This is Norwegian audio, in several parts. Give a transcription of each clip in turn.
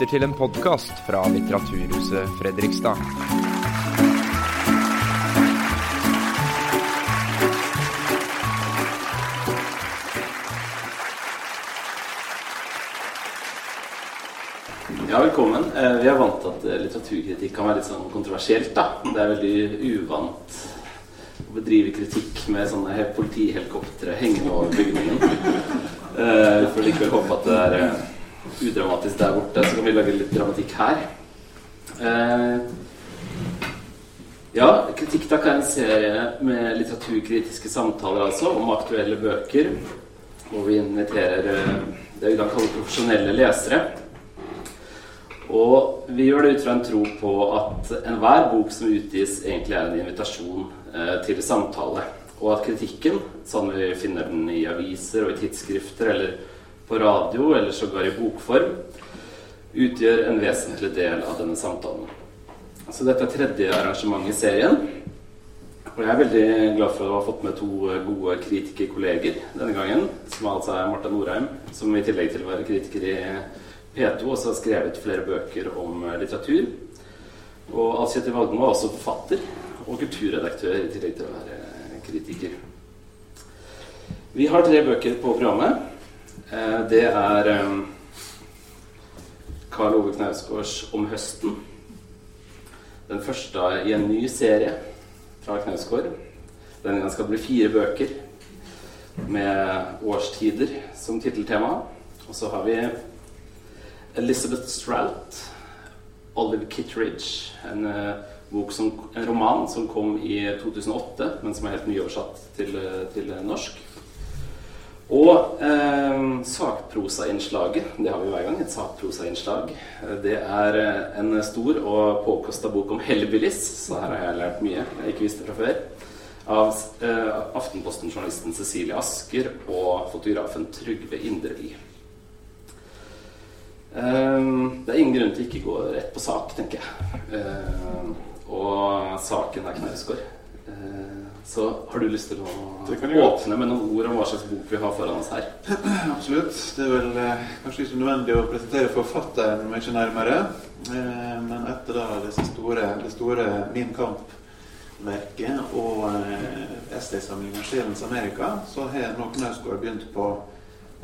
lytter til en podkast fra Litteraturhuset Fredrikstad. Ja, velkommen. Eh, Vi er vant til at eh, litteraturkritikk kan være litt sånn kontroversielt. da. Det er veldig uvant å bedrive kritikk med sånne he- politihelikoptre hengende over bygningen. for Vi får likevel håpe at det er eh, udramatisk der borte, så kan vi lage litt dramatikk her. Eh, Ja, Kritikktakk er en serie med litteraturkritiske samtaler altså, om aktuelle bøker. Hvor vi inviterer eh, det vi kan kalle profesjonelle lesere. Og vi gjør det ut fra en tro på at enhver bok som utgis, egentlig er en invitasjon eh, til samtale. Og at kritikken, sånn vi finner den i aviser og i tidsskrifter eller på radio eller sågar i bokform, utgjør en vesentlig del av denne samtalen. Så dette er tredje arrangement i serien. Og jeg er veldig glad for å ha fått med to gode kritikerkolleger denne gangen. Som altså er Marta Norheim, som i tillegg til å være kritiker i P2 også har skrevet flere bøker om eh, litteratur. Og Alf Kjetil Valgmo er også forfatter og kulturredaktør i tillegg til å være eh, kritiker. Vi har tre bøker på programmet. Eh, Det er Karl Ove Knausgårds 'Om høsten'. Den første i en ny serie fra Knausgård. Denne gangen skal det bli fire bøker med årstider som titteltema. Og så har vi Elizabeth Strout, Olive Kitteridge, en, eh, som, en roman som kom i 2008, men som er helt nyoversatt til, eh, til norsk. Og eh, sakprosainnslaget. Det har vi hver gang. Et sakprosainnslag. Det er eh, en stor og påkosta bok om hellbillies, så her har jeg lært mye jeg ikke visste fra før. Av eh, Aftenposten-journalisten Cecilie Asker og fotografen Trygve Inderli. Eh, det er ingen grunn til ikke gå rett på sak, tenker jeg. Ehm, og saken er Knausgård. Så har du lyst til å åpne med noen ord om hva slags bok vi har foran oss her? Absolutt. Det er vel eh, kanskje ikke nødvendig å presentere forfatteren mye nærmere. Eh, men etter da det store, det store Min Kamp-verket og eh, essaysamlinga 'Sjelens Amerika', så har nå Knausgård begynt på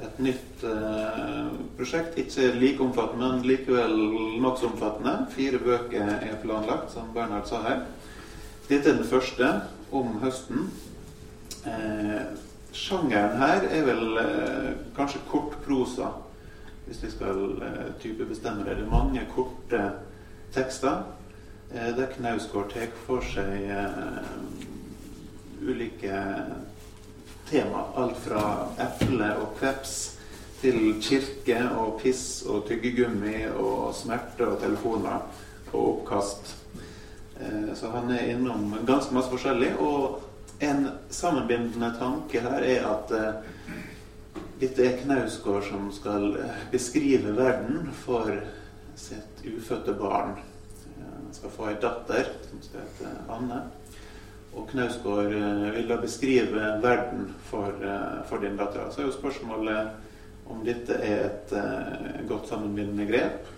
et nytt eh, prosjekt. Ikke like omfattende, men likevel nokså omfattende. Fire bøker er planlagt, som Bernhard sa her. Dette er den første, om høsten. Eh, sjangeren her er vel eh, kanskje kortprosa, hvis vi skal eh, type bestemme det. Det er mange korte tekster der Knausgård tar for seg ulike tema. Alt fra eple og kveps til kirke og piss og tyggegummi og smerte og telefoner og oppkast. Eh, Så han er innom ganske masse forskjellig. Og en sammenbindende tanke her er at eh, dette er Knausgård som skal eh, beskrive verden for sitt ufødte barn. Han skal få ei datter som skal hete Anne. Og Knausgård vil da beskrive verden for, for din datter. Så er jo spørsmålet om dette er et godt sammenbindende grep.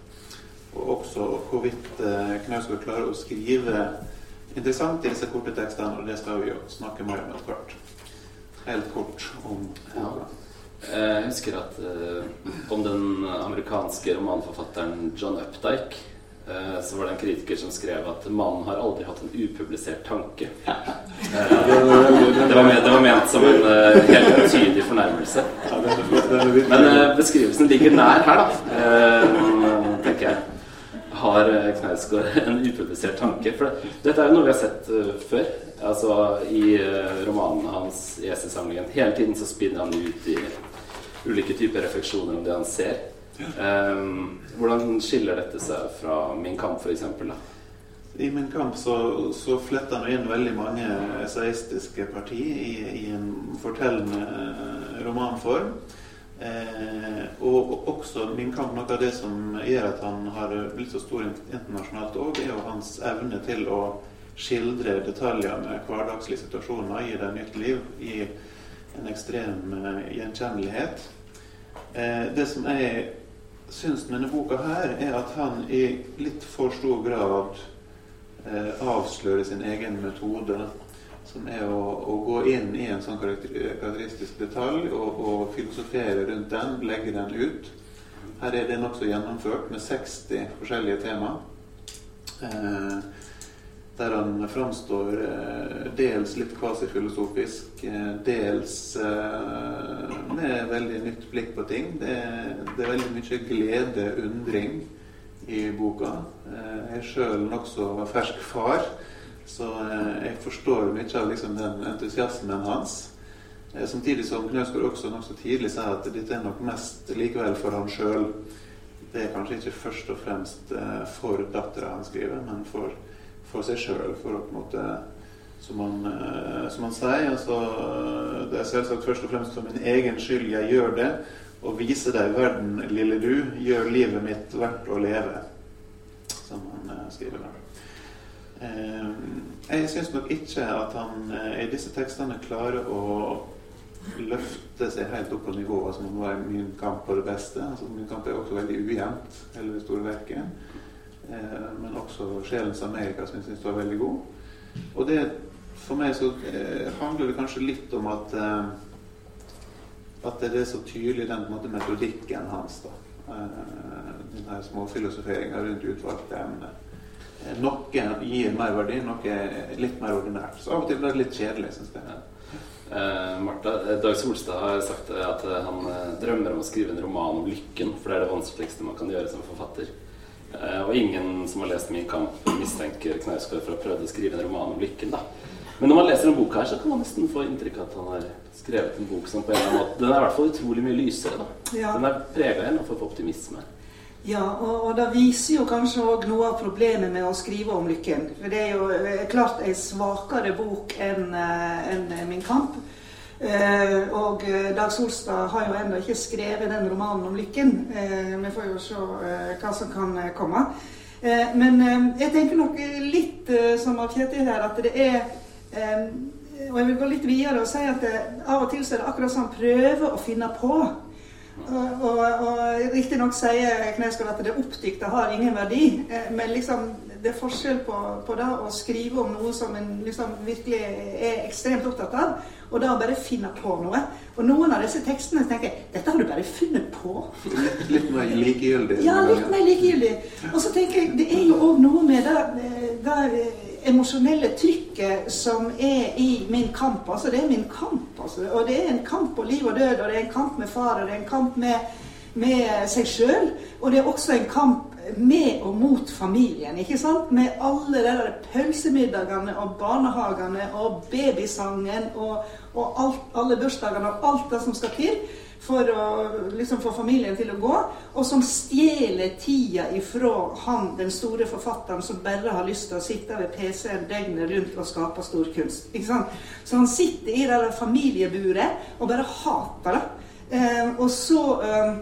Og også hvorvidt eh, Knausgård klarer å skrive interessant i disse korte tekstene. Og det skal vi jo snakke mer om etter hvert. Helt kort om Ja. Eh, Jeg husker at eh, om den amerikanske romanforfatteren John Updike eh, så var det en kritiker som skrev at mannen har aldri hatt en upublisert tanke. Eh, det, var ment, det var ment som en eh, helt tydelig fornærmelse. Men beskrivelsen ligger nær her, da. Eh, tenker jeg. Har eh, Knausgård en upublisert tanke? For det, dette er jo noe vi har sett uh, før. Altså I uh, romanene hans i essaysamlingen. Hele tiden så spinner han ut i ulike typer refleksjoner om det han ser. Um, hvordan skiller dette seg fra Min kamp, f.eks.? I Min kamp så, så fletter han inn veldig mange esaistiske partier i, i en fortellende eh, romanform. Eh, og og også Min kamp, noe av det som gjør at han har blitt så stor in- internasjonalt òg, er jo hans evne til å skildre detaljer med hverdagslige situasjoner, gi dem nytt liv, i en ekstrem eh, gjenkjennelighet. Eh, det som jeg syns med denne boka her, er at han i litt for stor grad eh, avslører sin egen metode. Som er å, å, gå inn i en sånn karakteristisk detalj og, og filosofere rundt den, legge den ut. Her er det nokså gjennomført med 60 forskjellige tema. Eh, der han framstår eh, dels litt kvasifilosofisk, eh, dels eh, med veldig nytt blikk på ting. Det, det er veldig mye glede, undring, i boka. Eh, jeg er sjøl nokså fersk far, så eh, jeg forstår mye av liksom, den entusiasmen hans. Eh, samtidig som Knausgård også nokså tidlig sa at dette er nok mest likevel for han sjøl. Det er kanskje ikke først og fremst for dattera han skriver, men for for seg sjøl, for å på en måte som han, eh, som han sier. Altså, det er selvsagt først og fremst for min egen skyld jeg gjør det. Og vise deg verden, lille du, gjør livet mitt verdt å leve. Som han skriver der. Uh, jeg syns nok ikke at han uh, i disse tekstene klarer å løfte seg helt opp på nivået som om det var min kamp på det beste. Altså, min kamp er også veldig ujevnt, hele det store verket. Eh, men også 'Sjelens Amerika', som jeg står veldig god. Og det, for meg så eh, handler det kanskje litt om at eh, at det er så tydelig den måte, metodikken hans. da. Den småfilosoferinga rundt utvalgte emner. Noe gir mer verdi, noe er litt mer ordinært. Så av og til blir det litt kjedelig, syns jeg. Eh, Martha, Dag Solstad har sagt at han drømmer om å skrive en roman om lykken, for det er det vanskeligste man kan gjøre som forfatter. Eh, og ingen som har lest Min kamp, mistenker Knausgård for å prøve å skrive en roman om lykken. da. Men når man leser en bok her, så kan man nesten få inntrykk av at han har skrevet en bok som på en eller annen måte Den er i hvert fall utrolig mye lysere. da. Ja. Den er prega av en form for optimisme. Ja, og, og, det viser jo kanskje òg noe av problemet med å skrive om lykken. For det er jo eh, klart ei svakere bok enn eh, en Min kamp. Eh, og eh, Dag Solstad har jo ennå ikke skrevet den romanen om lykken. Eh, vi får jo se eh, hva som kan eh, komme. Eh, men jeg tenker nok litt som av Kjetil her, at det er Og jeg vil gå litt videre og si at det, av og til så er det akkurat som han prøver å finne på. Og, og, og riktignok sier Knausgård at det oppdikta har ingen verdi. men liksom det er forskjell på, på det å skrive om noe som en liksom virkelig er ekstremt opptatt av, og da bare finne på noe. Og noen av disse tekstene tenker jeg dette har du bare funnet på. Litt mer likegyldig. Ja, litt mer likegyldig. Og så tenker jeg det er jo òg noe med det, det emosjonelle trykket som er i min kamp. Altså, det er min kamp. Altså. Og det er en kamp på liv og død, og det er en kamp med far, og det er en kamp med, med seg sjøl. Og det er også en kamp med og mot familien. ikke sant? Med alle de der pølsemiddagene og barnehagene og babysangen og, og alt, alle bursdagene og alt det som skal til for å liksom få familien til å gå, og som stjeler tida ifra han, den store forfatteren som bare har lyst til å sitte ved PC-en døgnet rundt og skape stor kunst. Ikke sant? Så han sitter i det der familieburet og bare hater det. Eh, og så eh,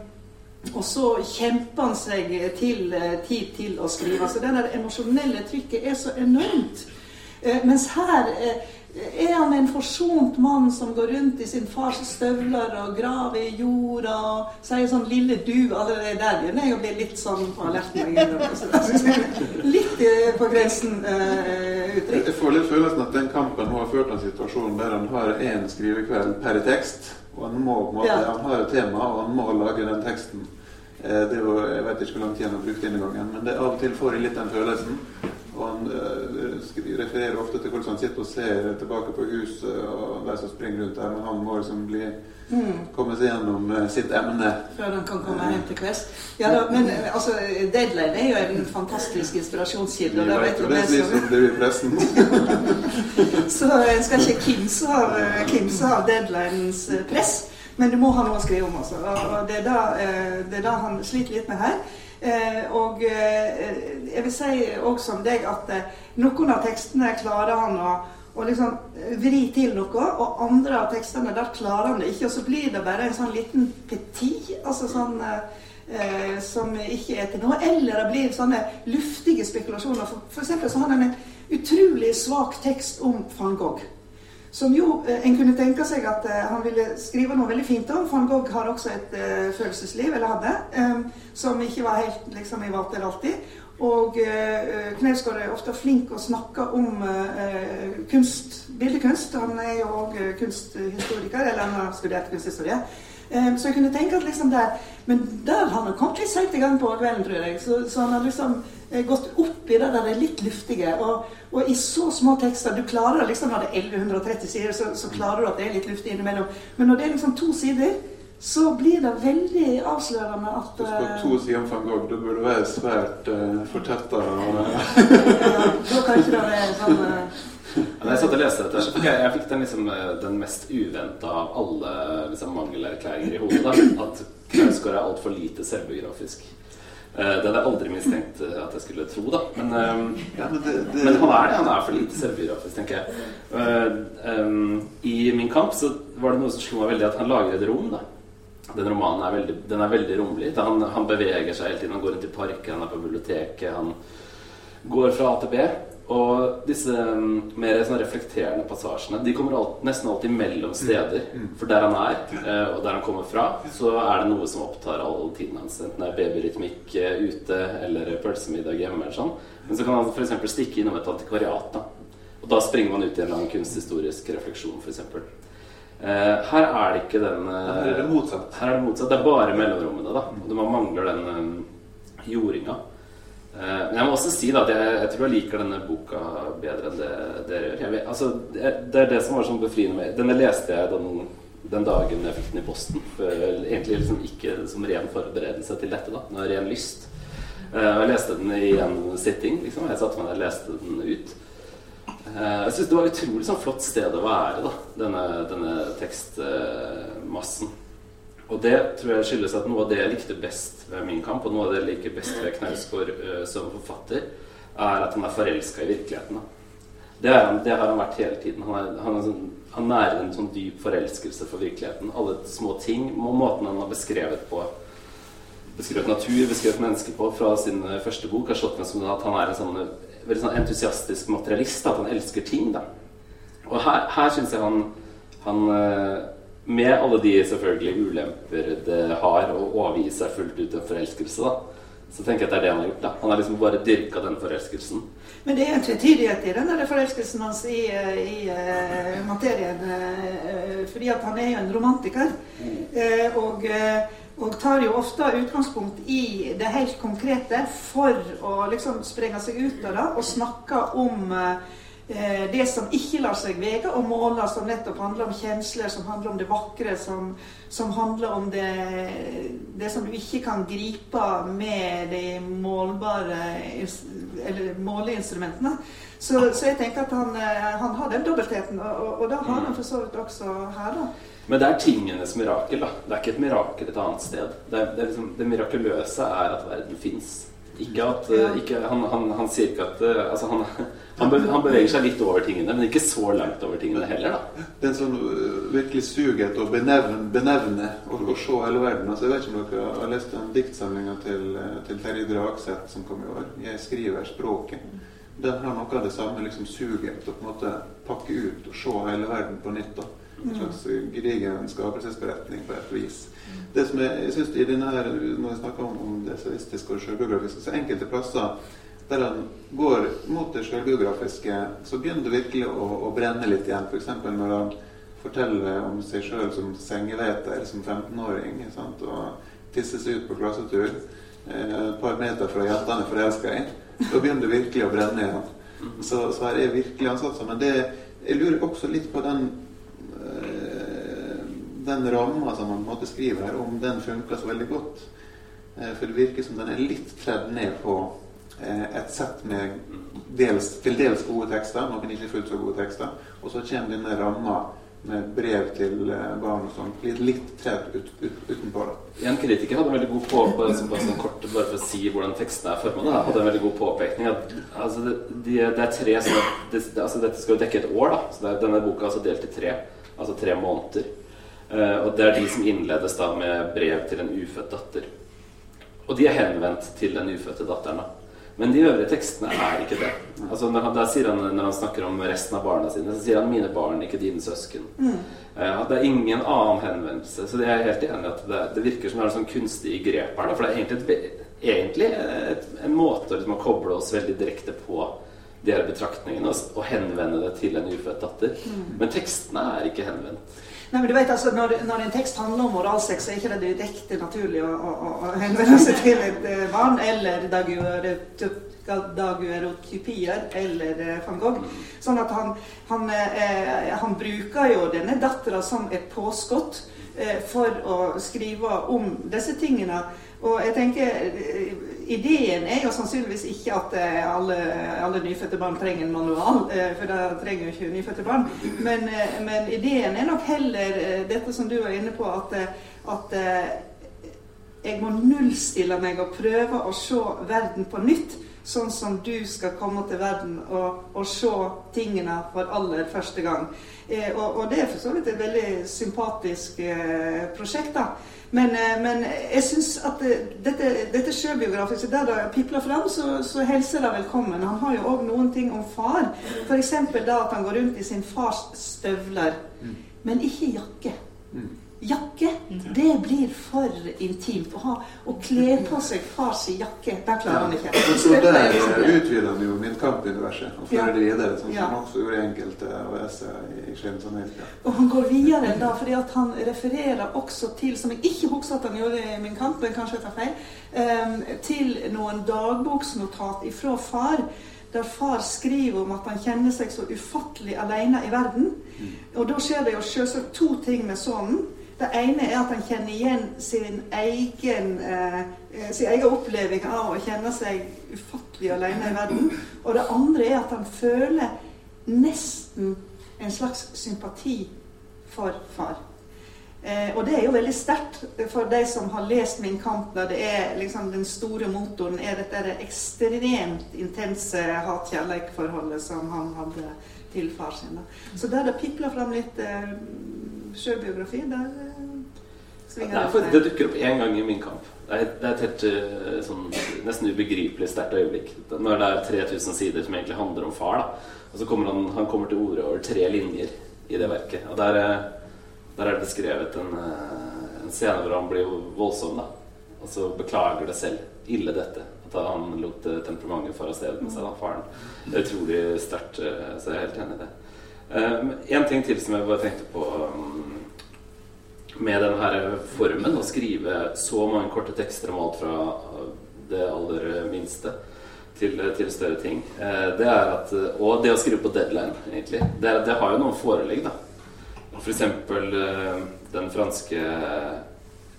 og så kjemper han seg til eh, tid til å skrive. Så det emosjonelle trykket er så enormt. Eh, mens her eh, er han en forsont mann som går rundt i sin fars støvler og graver i jorda og sier sånn 'lille du' allerede der begynner jeg å bli litt sånn på alerten. Litt på grensen uh, uttrykk. Jeg får litt følelsen at den kampen har ført en situasjon der han har én skrivekveld per tekst. Og han må på en måte, ja. han har et tema, og han må lage den teksten. Eh, det var, jeg vet ikke hvor lang tid han har brukt denne gangen, men det, av og til får jeg litt den følelsen. Og han uh, refererer ofte til hvordan han sitter og ser tilbake på huset og de som springer rundt der, men han må liksom bli mm. komme seg gjennom uh, sitt emne. Før han kan komme hjem til kvelds. Ja, da, men altså, Deadline er jo en fantastisk inspirasjonskilde. Vi vet jo det, vi som blir i pressen. så en skal ikke kimse av, kimse av deadlinens press. Men du må ha noe å skrive om også. Og det er eh, det han sliter litt med her. Eh, og eh, jeg vil si også om deg at noen av tekstene klarer han å, å liksom vri til noe, og andre av tekstene der klarer han det ikke. Og så blir det bare en sånn liten petit, altså sånn eh, som ikke er til noe. Eller det blir sånne luftige spekulasjoner. For, for eksempel så har han en utrolig svak tekst om van Gogh som jo eh, en kunne tenke seg at eh, han ville skrive noe veldig fint om. Van Gogh har også et uh, følelsesliv, eller hadde, um, som ikke var helt liksom, ivaretatt alltid. Og uh, Knausgård er ofte flink å snakke om uh, kunst, bildekunst. Han er jo òg kunsthistoriker, eller han har studert kunsthistorie. Eh, så jeg kunne tenke at liksom der Men der har han kommet litt seint i gang på kvelden, tror jeg. Så, så han har liksom eh, gått opp i det der det er litt luftige. Og, og i så små tekster Du klarer liksom når det er 1130 sider, så, så klarer du at det er litt luftig innimellom. Men når det er liksom to sider så blir det veldig avslørende at Hvis skal eh, to sider om van Gogh. Det burde være svært uh, fortetta. ja, Da kan ikke det være sånn eh, Da jeg satt og leste dette, okay, jeg, fikk den, liksom, eh, den mest uventa av alle liksom, mangelerklæringer i hodet. Da. At Knausgård er altfor lite selvbiografisk. Uh, det hadde jeg aldri mistenkt eh, at jeg skulle tro, da. Men, uh, Ja, men det, det, men han er det. Han er for lite selvbiografisk, tenker jeg. Uh, um, I Min kamp så var det noe som slo meg veldig, at han lager et rom. da Den romanen er veldig, den er veldig romlig. Han, han beveger seg hele tiden. Han går rundt i parken, han er på biblioteket. Han går fra A til B. Og disse um, mer sånn reflekterende passasjene De kommer alt, nesten alltid mellom steder. For der han er, uh, og der han kommer fra, så er det noe som opptar all tiden hans. Enten det er babyrytmikk uh, ute eller pølsemiddag hjemme. eller sånn Men så kan han f.eks. stikke innom et antikvariat. da Og da springer man ut i en lang kunsthistorisk refleksjon, f.eks. Uh, her er det ikke den eh, Her er det motsatt. her er det motsatt. Det er bare mellomrommene, da. Og man mangler den um, jordinga. Eh, men jeg må også si at jeg, jeg tror jeg liker denne boka bedre enn det dere gjør. Altså, det, er det som var sånn befriende med Denne leste jeg den, den dagen jeg fikk den i posten. Egentlig liksom ikke som ren forberedelse til dette, da. Var ren lyst. Eh, og jeg leste den i en sitting. liksom. Jeg satte meg ned og leste den ut. Eh, Jeg synes det var et utrolig sånn flott sted å være, da, denne, denne tekstmassen. Og det tror jeg skyldes at noe av det jeg likte best ved Min kamp, og noe av det jeg liker best ved Knausgård uh, som forfatter, er at han er forelska i virkeligheten. Det, han, det har han vært hele tiden. Han, er, han, er sånn, han nærer en sånn dyp forelskelse for virkeligheten. Alle små ting, må- måten han har beskrevet på beskrevet natur, beskrevet mennesker på fra sin eh, første bok, har slått meg som at han er en sånn, eh, veldig sånn entusiastisk materialist. At han elsker ting. da. Og her, her syns jeg han, han eh, Med alle de selvfølgelig ulemper det har å overgi seg fullt ut til forelskelse, da, så tenker jeg at det er det han har gjort. da. Han har liksom bare dyrka den forelskelsen. Men det er en tvetydighet i den forelskelsen hans i, eh, i uh, materien. Uh, fordi at han er jo en romantiker. Uh, og, og tar jo ofte utgangspunkt i det helt konkrete for å liksom sprenge seg ut av det og snakke om det som ikke lar seg vege og måle, som nettopp handler om kjensler, som handler om det vakre, som, som handler om det, det som du ikke kan gripe med de målbare eller måleinstrumentene. Så, så jeg tenker at han, eh, han har den dobbeltheten, og, og, da har han for så vidt også her. da. Men det er tingenes mirakel. da. Det er ikke et mirakel et annet sted. Det, er, det, er liksom, det mirakuløse er at verden fins. Ikke at, eh, ikke, han, han, han sier ikke at eh, altså han, han, be, han beveger seg litt over tingene, men ikke så langt over tingene heller. da. Det er en sånn øh, virkelig sug etter å benevne, benevne og, og se hele verden. Altså, jeg vet ikke om dere har lest den diktsamlinga til, til Terje Dragseth som kom i år. 'Jeg skriver språket'. Den har noe av det samme liksom suget etter å på en måte pakke ut og se hele verden på nytt. da. En slags øh, gedigen skapelsesberetning på et vis. Det som jeg, jeg synes i denne her, Når jeg snakker om, om det esaistiske og selvbiografiske, så enkelte plasser der han går mot det selvbiografiske, så begynner det virkelig å, å brenne litt igjen. F.eks. når han forteller om seg sjøl som sengeveter som 15-åring og tisser seg ut på klassetur eh, et par meter fra jenta han er forelska i. Da begynner det virkelig å brenne igjen. Så, så her er virkelig han satsa. Men det, jeg lurer også litt på den den ramma som man måte skriver her, om den funker så veldig godt. Eh, For det virker som den er litt tredd ned på eh, et sett med dels, til dels gode tekster, noen ikke fullt så gode tekster. Og så kommer denne ramma med brev til eh, barn og sånn, blir litt tredd ut, ut, utenpå. da. En kritiker hadde en veldig god på, på, på sånn kort, bare for å si hvordan teksten er formet, hadde en veldig god påpekning. At, altså, det, de, det er tre som det, altså, Dette skal jo dekke et år, da. Så er, denne boka er altså delt i tre. Altså tre måneder. Eh, og det er de som innledes da med brev til en ufødt datter. Og de er henvendt til den ufødte datteren. da. Men de øvrige tekstene er ikke det. Altså når, han, han, når han snakker om resten av barna sine, så sier han 'mine barn, ikke dine søsken'. Mm. Uh, det er ingen annen henvendelse. Så det er helt enig i at det, det virker som det er en sånn kunstig grep her. Da, for det er egentlig, et, egentlig et, en måte liksom, å koble oss veldig direkte på de her betraktningene og, og henvende det til en ufødt datter. Men tekstene er ikke henvendt. Nei, men du vet altså, når, når en tekst handler om moralsex, så er ikke det direkte naturlig å, å, å henvende seg til et eh, barn eller daguerotypier eller eh, van Gogh. Sånn at han, han, eh, han bruker jo denne dattera som et påskudd eh, for å skrive om disse tingene. Og jeg tenker eh, Ideen er jo sannsynligvis ikke at eh, alle, alle nyfødte barn trenger en manual, eh, for det trenger jo ikke nyfødte barn. Men, eh, men ideen er nok heller dette som du var inne på, at, at jeg må nullstille meg og prøve å se verden på nytt. Sånn som du skal komme til verden og, og se tingene for aller første gang. Eh, og, og det er for så vidt et veldig sympatisk eh, prosjekt. da. Men, eh, men jeg syns at eh, dette, dette sjølbiografiske, der det pipler fram, så, så hilser det velkommen. Han har jo òg noen ting om far. F.eks. da at han går rundt i sin fars støvler, men ikke jakke. Jakke, det blir for intimt. Å, ha, å kle på seg fars jakke, det klarer han ikke. Men så der eh, utvider han jo Min kamp-universet og fører Ja. det videre, sånn som Ja. han også gjorde i enkelte av essayene i Skjebnens Amerika. Og han går videre da, fordi at han refererer også til, som jeg ikke husker at han gjorde i Min kamp, men kanskje jeg tar feil, um, til noen dagboksnotat ifra far, der far skriver om at han kjenner seg så ufattelig alene i verden. Og da skjer det jo selvsagt to ting med sønnen. Det ene er at han kjenner igjen sin egen, eh, eh, sin egen oppleving av å kjenne seg ufattelig alene i verden. Og det andre er at han føler nesten en slags sympati for far. Eh, og det er jo veldig sterkt for de som har lest Min kamp, der det er liksom den store motoren er dette det ekstremt intense hat-kjærleik-forholdet som han hadde til far sin. Da. Så der det pipler fram litt eh, sjølbiografi, der svinger Det, svinger er for, det dukker opp én gang i min kamp. Det er, det er et helt eh, sånn, nesten ubegripelig sterkt øyeblikk. Når det er 3000 sider som egentlig handler om far. Da. Og så kommer han, han kommer til orde over tre linjer i det verket. Og der, eh, der er det beskrevet en, eh, en scene hvor han blir voldsom. da Og så beklager det selv. Ille dette. At han lot eh, temperamentet fare av sted med seg, da, faren. Det er utrolig sterkt, eh, så jeg er helt enig i det. Eh, men en ting til som jeg bare tenkte på um, med denne her formen, å skrive så mange korte tekster om alt fra det aller minste til, til større ting, eh, det er at Og det å skrive på deadline, egentlig. Det, det har jo noen forelegg, da. Eksempel eh, den franske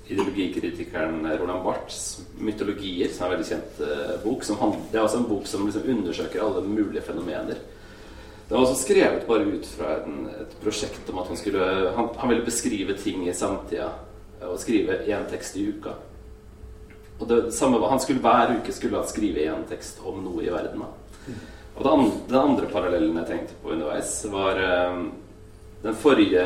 ideologikritikeren Roland Barths 'Mytologier', som er en veldig kjent eh, bok. Som han, det er også en bok som liksom undersøker alle mulige fenomener. Det var også skrevet bare ut fra en, et prosjekt om at han skulle han, han ville beskrive ting i samtida og skrive én tekst i uka. Og det samme var, Han skulle hver uke skulle han skrive én tekst om noe i verden. Da. Og den andre, den andre parallellen jeg tenkte på underveis, var eh, den forrige,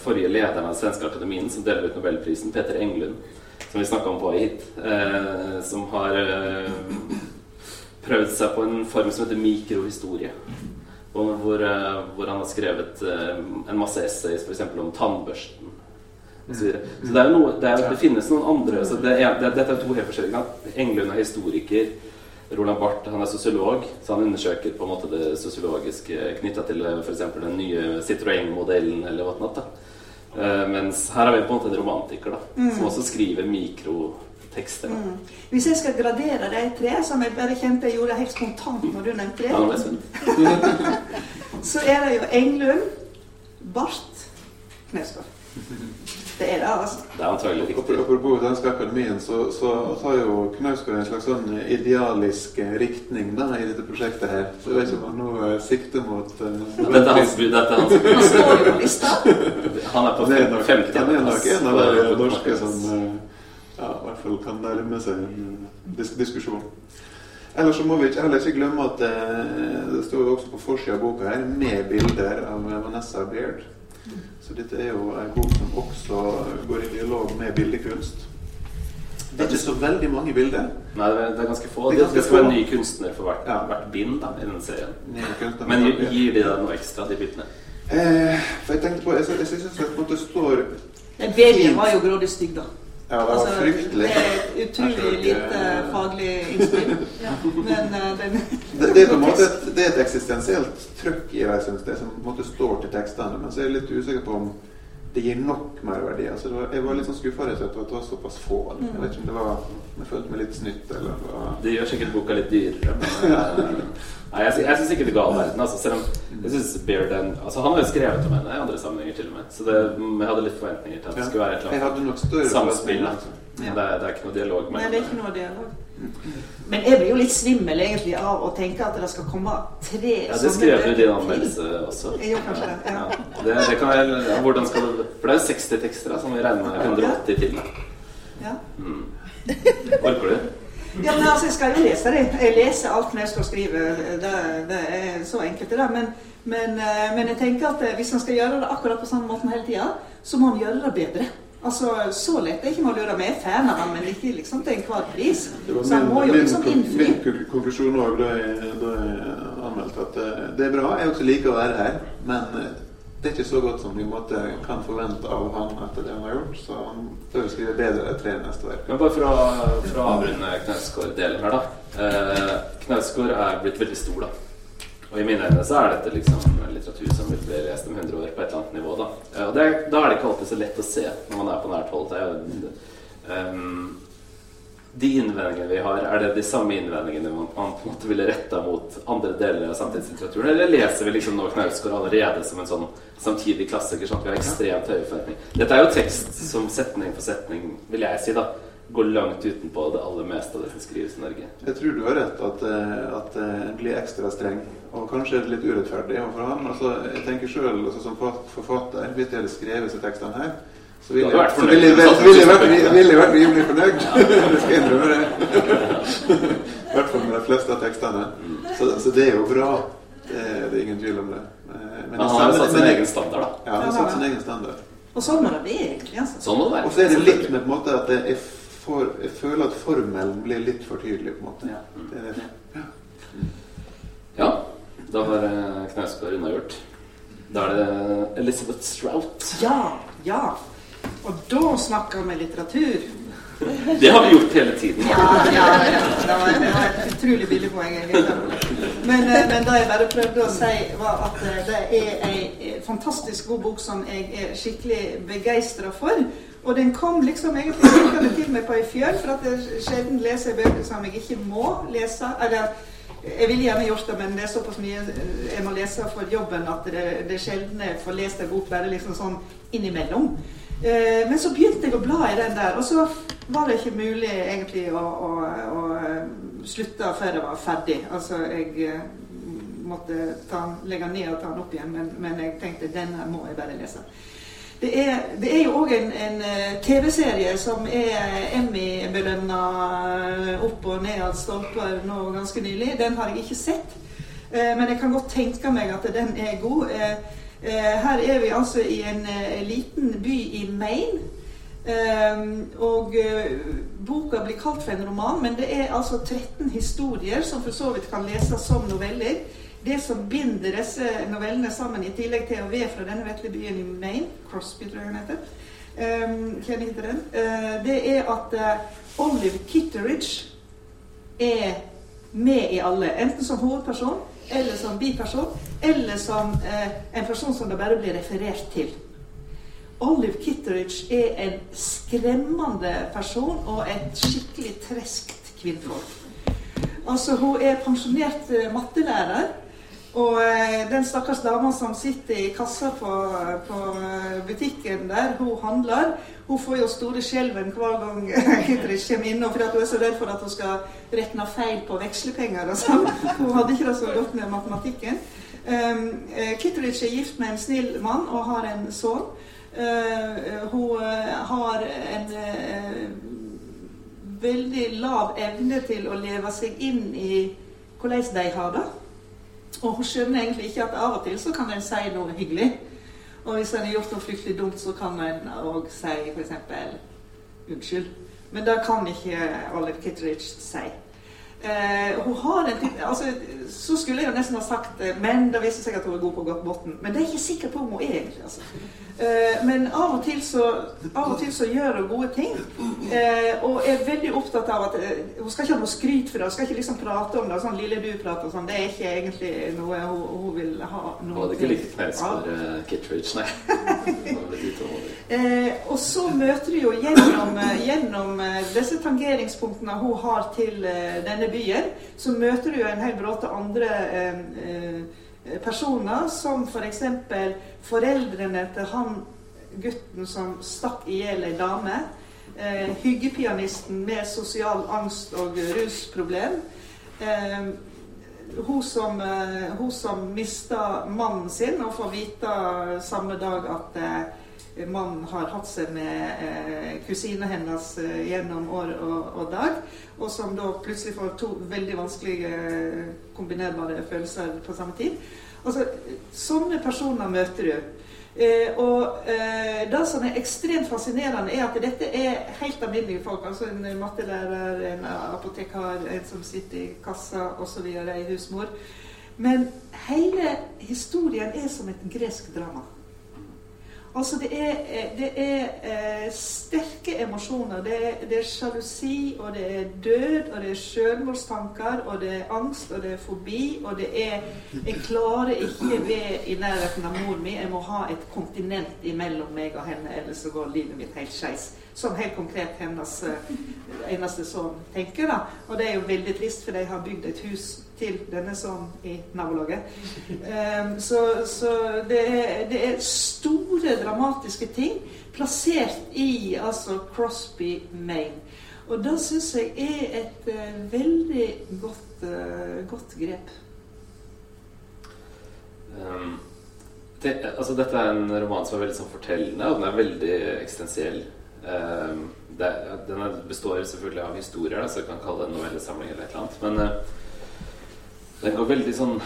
forrige lederen av Svenske Akademien som deler ut Nobelprisen, Peter Englund, som vi snakka om på hit, eh, som har eh, prøvd seg på en form som heter mikrohistorie. Hvor, eh, hvor han har skrevet eh, en masse essays f.eks. om tannbørsten. og Så, videre. så det, er jo noe, det, er, det finnes noen andre så det er, det, Dette er to helt forskjellige. Englund er historiker. Roland Barth han er sosiolog, så han undersøker på en måte det sosiologiske knytta til f.eks. den nye Citroën-modellen eller whatnot. da. Eh, mens her har vi på en måte en romantiker da, som også skriver mikrotekster. Mm. Hvis jeg skal gradere de tre, som jeg bare kjente jeg gjorde helt spontant når du nevnte Ja, det, så er det jo Englund, Barth, Knausgård. Det er det, altså. Det er antagelig riktig. Apropos Danske Akademien, så, så har jo Knausgård en slags sånn idealisk riktning da, i dette prosjektet her. Så jeg vet ikke om han nå eh, sikter mot uh, Dette er hans bud. Dette er hans Han står jo på lista. Han er på Han er nok, fem- han er nok en av de norske som eh, ja, i hvert fall kan nærme seg en disk diskusjon. Ellers så må vi ikke, heller ikke glemme at det, det står også på forsida av boka her med bilder av Vanessa Beard. Så dette er jo en bok som også går i dialog med bildekunst. Det er ikke så veldig mange bilder. Nei, det er, det er ganske få. Det Det, er ganske det skal være få. en ny kunstner for hvert, Ja. hvert bind da, i den serien. Men gir, gir de deg noe ekstra, de bildene? Eh, for jeg tenkte på Jeg, jeg synes det på en måte står babyen var jo grådig stygg, da. Ja, det var Altså, fryktelig. Det er utrolig lite faglig innspill. Men uh, den Det, det er på en måte et, det er et eksistensielt trøkk i det, jeg som på en måte står til tekstene. Men så er jeg litt usikker på om det gir nok merverdi. Altså, det var, jeg var litt sånn skuffa over at det var såpass få. Jeg vet ikke om det var Jeg følte meg litt snytt, eller det var Det gjør sikkert boka litt dyrere. Men, eh, nei, jeg, sy- jeg syns ikke det ga all verden. Altså, selv om jeg synes Bearden altså, Han har jo skrevet om henne i andre sammenhenger, til og med. Så det, jeg hadde litt forventninger til at det skulle være et eller annet samspill. det, det er ikke noe dialog Nei, det er ikke noe dialog. Men jeg blir jo litt svimmel egentlig av å tenke at det skal komme tre Ja, det skrev du i din anmeldelse også. Gjorde kanskje det. Ja. Ja. Det, det kan vel... ja, hvordan skal du For det er jo 60 tekster, da, som vi regner med 180 til. Ja. Mm. Orker du? Ja, men altså, jeg skal jo lese det. Jeg leser alt når jeg skal skrive. Det, det er så enkelt, det. Men, men, eh, men jeg tenker at eh, hvis han skal gjøre det akkurat på samme måten hele tida, så må han gjøre det bedre. Altså, Så lett er ikke med å lure. Vi er fan av ham, men ikke liksom til enhver pris. Var Så han min, må jo liksom innfri. min konklusjon var jeg- da jeg anmeldte at eh, det er bra. Jeg også liker å være her, men det er ikke så godt som vi måtte, kan forvente av han etter det han har gjort. Så han bør skrive bedre tre neste verk. Men bare for å, for å avrunde Knausgård-delen her, da. Eh, Knausgård er blitt veldig stor, da. Og i mine øyne så er dette liksom litteratur som vil bli lest om 100 år på et eller annet nivå. Da Eh, Og det, da er det ikke alltid så lett å se når man er på nært hold. Det er jo, ehm, de innvendingene vi har, er det de samme innvendingene man, på en måte ville retta mot andre deler av samtidslitteraturen? Eller leser vi liksom nå Knausgård allerede som en sånn samtidig klassiker, sånn at vi har ekstremt høye forventninger? Dette er jo tekst som setning for setning, vil jeg si, da går langt utenpå det aller meste av det som skrives i Norge. Jeg tror du har rett at, eh, at eh, en blir ekstra streng. Og kanskje er det litt urettferdig overfor ham. Altså, jeg tenker selv, altså, som forfatter, hvis jeg hadde skrevet disse tekstene her, så ville vært så fornøyd ville jeg vært- det, ville ville vært rimelig fornøyd. Det skal innrømme det. I hvert fall med de fleste av tekstene. Så, så det er jo bra. Det, er- det er ingen tvil om det. Eh, Men han har satt sin egen standard, da. Ja, han har satt sin egen standard. Og sånn må det bli, egentlig. Altså. Sånn må det være. Og så er det litt med på en måte at jeg, for, jeg føler at formelen blir litt for tydelig. på en måte. Ja. Det er det. Ja. Ja, da var eh, Knausgård unnagjort. Da er det Elizabeth Strout. Ja, ja. Og da snakker vi litteratur. Det har vi gjort hele tiden. Ja, ja, ja. Det var, det var et utrolig billig poeng. Men, eh, men det jeg bare prøvde å si, var at eh, det er ei fantastisk god bok som jeg er skikkelig begeistra for. Og den kom liksom egentlig virkelig til meg på ei fjøl, for at jeg sjelden leser bøker som jeg ikke må lese. Eller jeg ville gjerne gjort det, men det er såpass mye jeg må lese for jobben at det, det sjelden jeg får lest en bok bare liksom sånn innimellom. Eh, men så begynte jeg å bla i den der, og så var det ikke mulig egentlig å, å, å eh, slutte før jeg var ferdig. Altså, jeg eh, måtte ta, legge den ned og ta den opp igjen, men, men jeg tenkte denne må jeg bare lese. Det er, det er jo òg en, en TV-serie som er Emmy-belønna opp og ned av stolper nå ganske nylig. Den har jeg ikke sett, men jeg kan godt tenke meg at den er god. Eh, eh, her er vi altså i en eh, liten by i Maine. Um, og uh, boka blir kalt for en roman, men det er altså 13 historier som for så vidt kan leses som noveller. Det som binder disse novellene sammen, i tillegg til å være fra denne vesle byen i Maine, Crosby tror jeg den heter, um, kjenner ikke til den, det er at Olive Kitteridge er med i alle. Enten som hovedperson, eller som biperson, eller som eh, en person som det bare blir referert til. Olive Kitteridge er en skremmende person og et skikkelig treskt kvinnfolk. Altså, Hun er pensjonert eh, mattelærer. Og eh, den stakkars dama som sitter i kassa på, på eh, butikken der hun handler, hun får jo store skjelven hver gang Kittrich kommer innom, fordi hun er så redd for at hun skal regne feil på vekslepenger og sånn. Hun hadde ikke det så godt med matematikken. Um, eh, er gift med en snill mann og har en sønn. Hun har en veldig lav evne til å leve seg inn i hvordan de har det. Og hun skjønner egentlig ikke at av og til så kan en si noe hyggelig. Og hvis en har gjort noe fryktelig dumt, så kan en òg si f.eks. unnskyld. Men det kan ikke Olive Kitteridge si. Eh, hun har en altså, Så skulle jeg jo nesten ha sagt eh, men det viser seg at hun er god på godt bunn. Men det er jeg ikke sikker på om hun er egentlig. altså. Eh, men av og, til så, av og til så gjør hun gode ting. Eh, og er veldig opptatt av at eh, hun skal ikke ha noe skryt for det. Hun skal ikke liksom prate om det. sånn lille du-prat og sånn. Det er ikke egentlig noe hun, hun vil ha. Hun hadde ikke likt knaus for uh, Kittridge, nei. Eh, og så møter du jo gjennom, gjennom disse tangeringspunktene hun har til denne byen, så møter du jo en hel bråte andre eh, personer, som f.eks. For foreldrene til han gutten som stakk i hjel ei dame. Eh, hyggepianisten med sosial angst og rusproblem. Eh, hun som, eh, hun som mista mannen sin og får vite samme dag at eh, mannen har hatt seg med eh, kusina hennes eh, gjennom år og, og dag. Og som da plutselig får to veldig vanskelige eh, kombinerbare følelser på samme tid. Altså, sånne personer møter du. Eh, og eh, det som er ekstremt fascinerende, er at dette er helt alminnelige folk. Altså en mattelærer, en apotekar, en som sitter i kassa osv., ei husmor. Men hele historien er som et gresk drama. Altså det er, eh, det er eh, sterke emosjoner. Det er, sjalusi, og det er død, og det er selvmordstanker, og det er angst, og det er fobi, og det er Jeg klarer ikke være i nærheten av mor mi. Jeg må ha et kontinent imellom meg og henne, ellers så går livet mitt helt skeis. Som helt konkret hennes eh, eneste sønn tenker. da. Og det er jo veldig trist, for de har bygd et hus til denne sånn i nabolaget. Um, så så det, er, det er store, dramatiske ting plassert i altså Crosby, Maine. Og det syns jeg er et eh, veldig godt, eh, godt grep. Um, det, altså dette er en roman som er veldig sånn fortellende, og den er veldig eksistensiell. Um, den består selvfølgelig av historier, da, så jeg kan kalle det en novellesamling eller et eller annet. Men uh, den går veldig sånn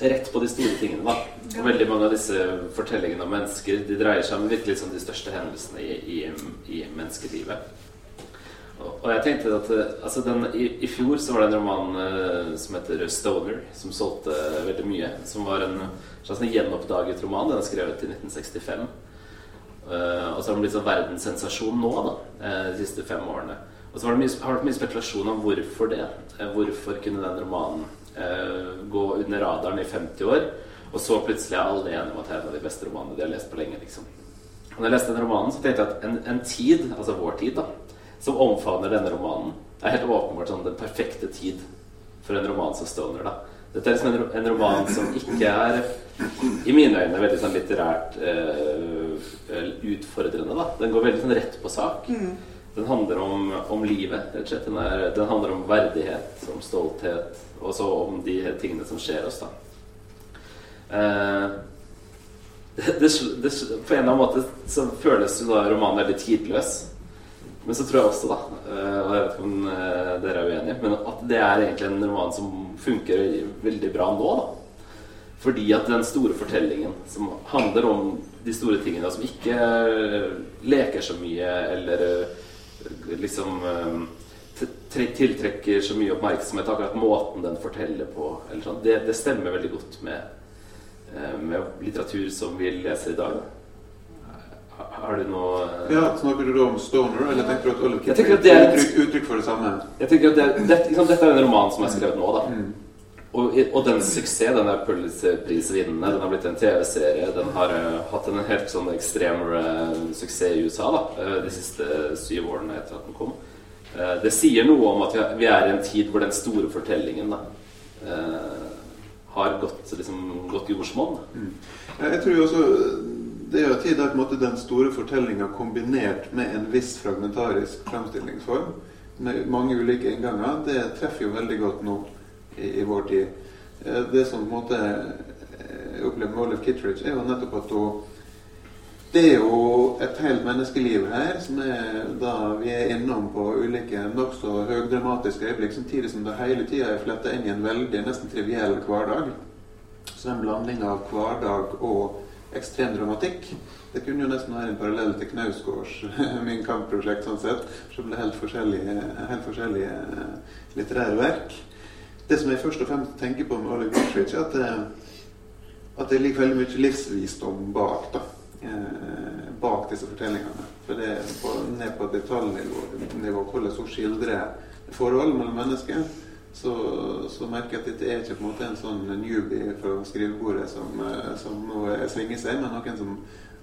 rett på de store tingene. da. Og veldig mange av disse fortellingene om mennesker de dreier seg om virkelig sånn de største hendelsene i, i, i menneskelivet. Og, og jeg tenkte at eh, altså den, i, I fjor så var det en roman uh, som heter 'Stoner', som solgte veldig mye. Som var en slags en gjenoppdaget roman. Den er skrevet i 1965. Uh, og så har den blitt sånn verdenssensasjon nå, da, eh, de siste fem årene. Og så har det mye, mye spekulasjon om hvorfor det. Eh, hvorfor kunne den romanen eh, gå under radaren i 50 år, og så plutselig er alle enige om at det er en av de beste romanene de har lest på lenge. liksom. Og når jeg leste den romanen, så tenkte jeg at en, en tid, altså vår tid, da, som omfavner denne romanen, er helt åpenbart sånn den perfekte tid for en roman som Stoner. da. Dette er liksom en, en roman som ikke er, i mine øyne, veldig sånn litterært eh, utfordrende. da. Den går veldig sånn rett på sak. Den handler om, om livet, rett og slett. Den, er, den handler om verdighet, om stolthet, og så om de tingene som skjer oss, da. Eh, det, det, det, på en eller annen måte så føles jo da romanen veldig tidløs. Men så tror jeg også, da, eh, og jeg vet ikke om eh, dere er uenige, men at det er egentlig en roman som funker veldig bra nå. da. Fordi at den store fortellingen som handler om de store tingene, som ikke eh, leker så mye eller liksom eh, tre- tiltrekker så mye oppmerksomhet, akkurat måten den forteller på, eller sånn, det, det stemmer veldig godt med, eh, med litteratur som vi leser i dag. Har- du noe eh, Ja, Snakker du da om Stoner, eller tenker du at Oliver Kitty er det er- uttrykk, uttrykk for det samme? Jeg tenker at det, det, liksom, Dette er en roman som er skrevet nå, da. Mm. Og, og den suksess, den der Pulitzer-prisvinnende. Den har blitt en TV-serie. Den har uh, hatt en helt sånn ekstrem eh, suksess i USA da, eh, de siste syv årene etter at den kom. Det sier noe om at vi er, i en tid hvor den store fortellingen da, har gått, liksom, gått jordsmonn. Mm. Jeg tror også det er jo tid en måte den store fortellinga kombinert med en viss fragmentarisk fremstillingsform, med mange ulike innganger, det treffer jo veldig godt nå i, vår tid. Eh, Det som på en måte eh, opplever med Olaf Kittredge, er jo nettopp at hun det er jo et helt menneskeliv her som er da vi er innom på ulike nokså høydramatiske øyeblikk, samtidig som det hele tida er fletta inn i en veldig nesten triviell hverdag. Så en blanding av hverdag og ekstrem dramatikk. Det kunne jo nesten være en parallell til Knausgårds Min kamp-prosjekt, sånn sett. som det ble helt forskjellige, helt forskjellige litterære verk. Det som jeg først og fremst tenker på med Oliver Gottfried, er at det, at det ligger veldig mye livsvisdom bak. da. Eh, bak disse fortellingene. For det er på, ned på detaljnivå hvordan hun skildrer forhold mellom mennesker så, så, merker jeg at dette er ikke på en måte en sånn newbie fra skrivebordet som, eh, som nå svinger seg, men noen som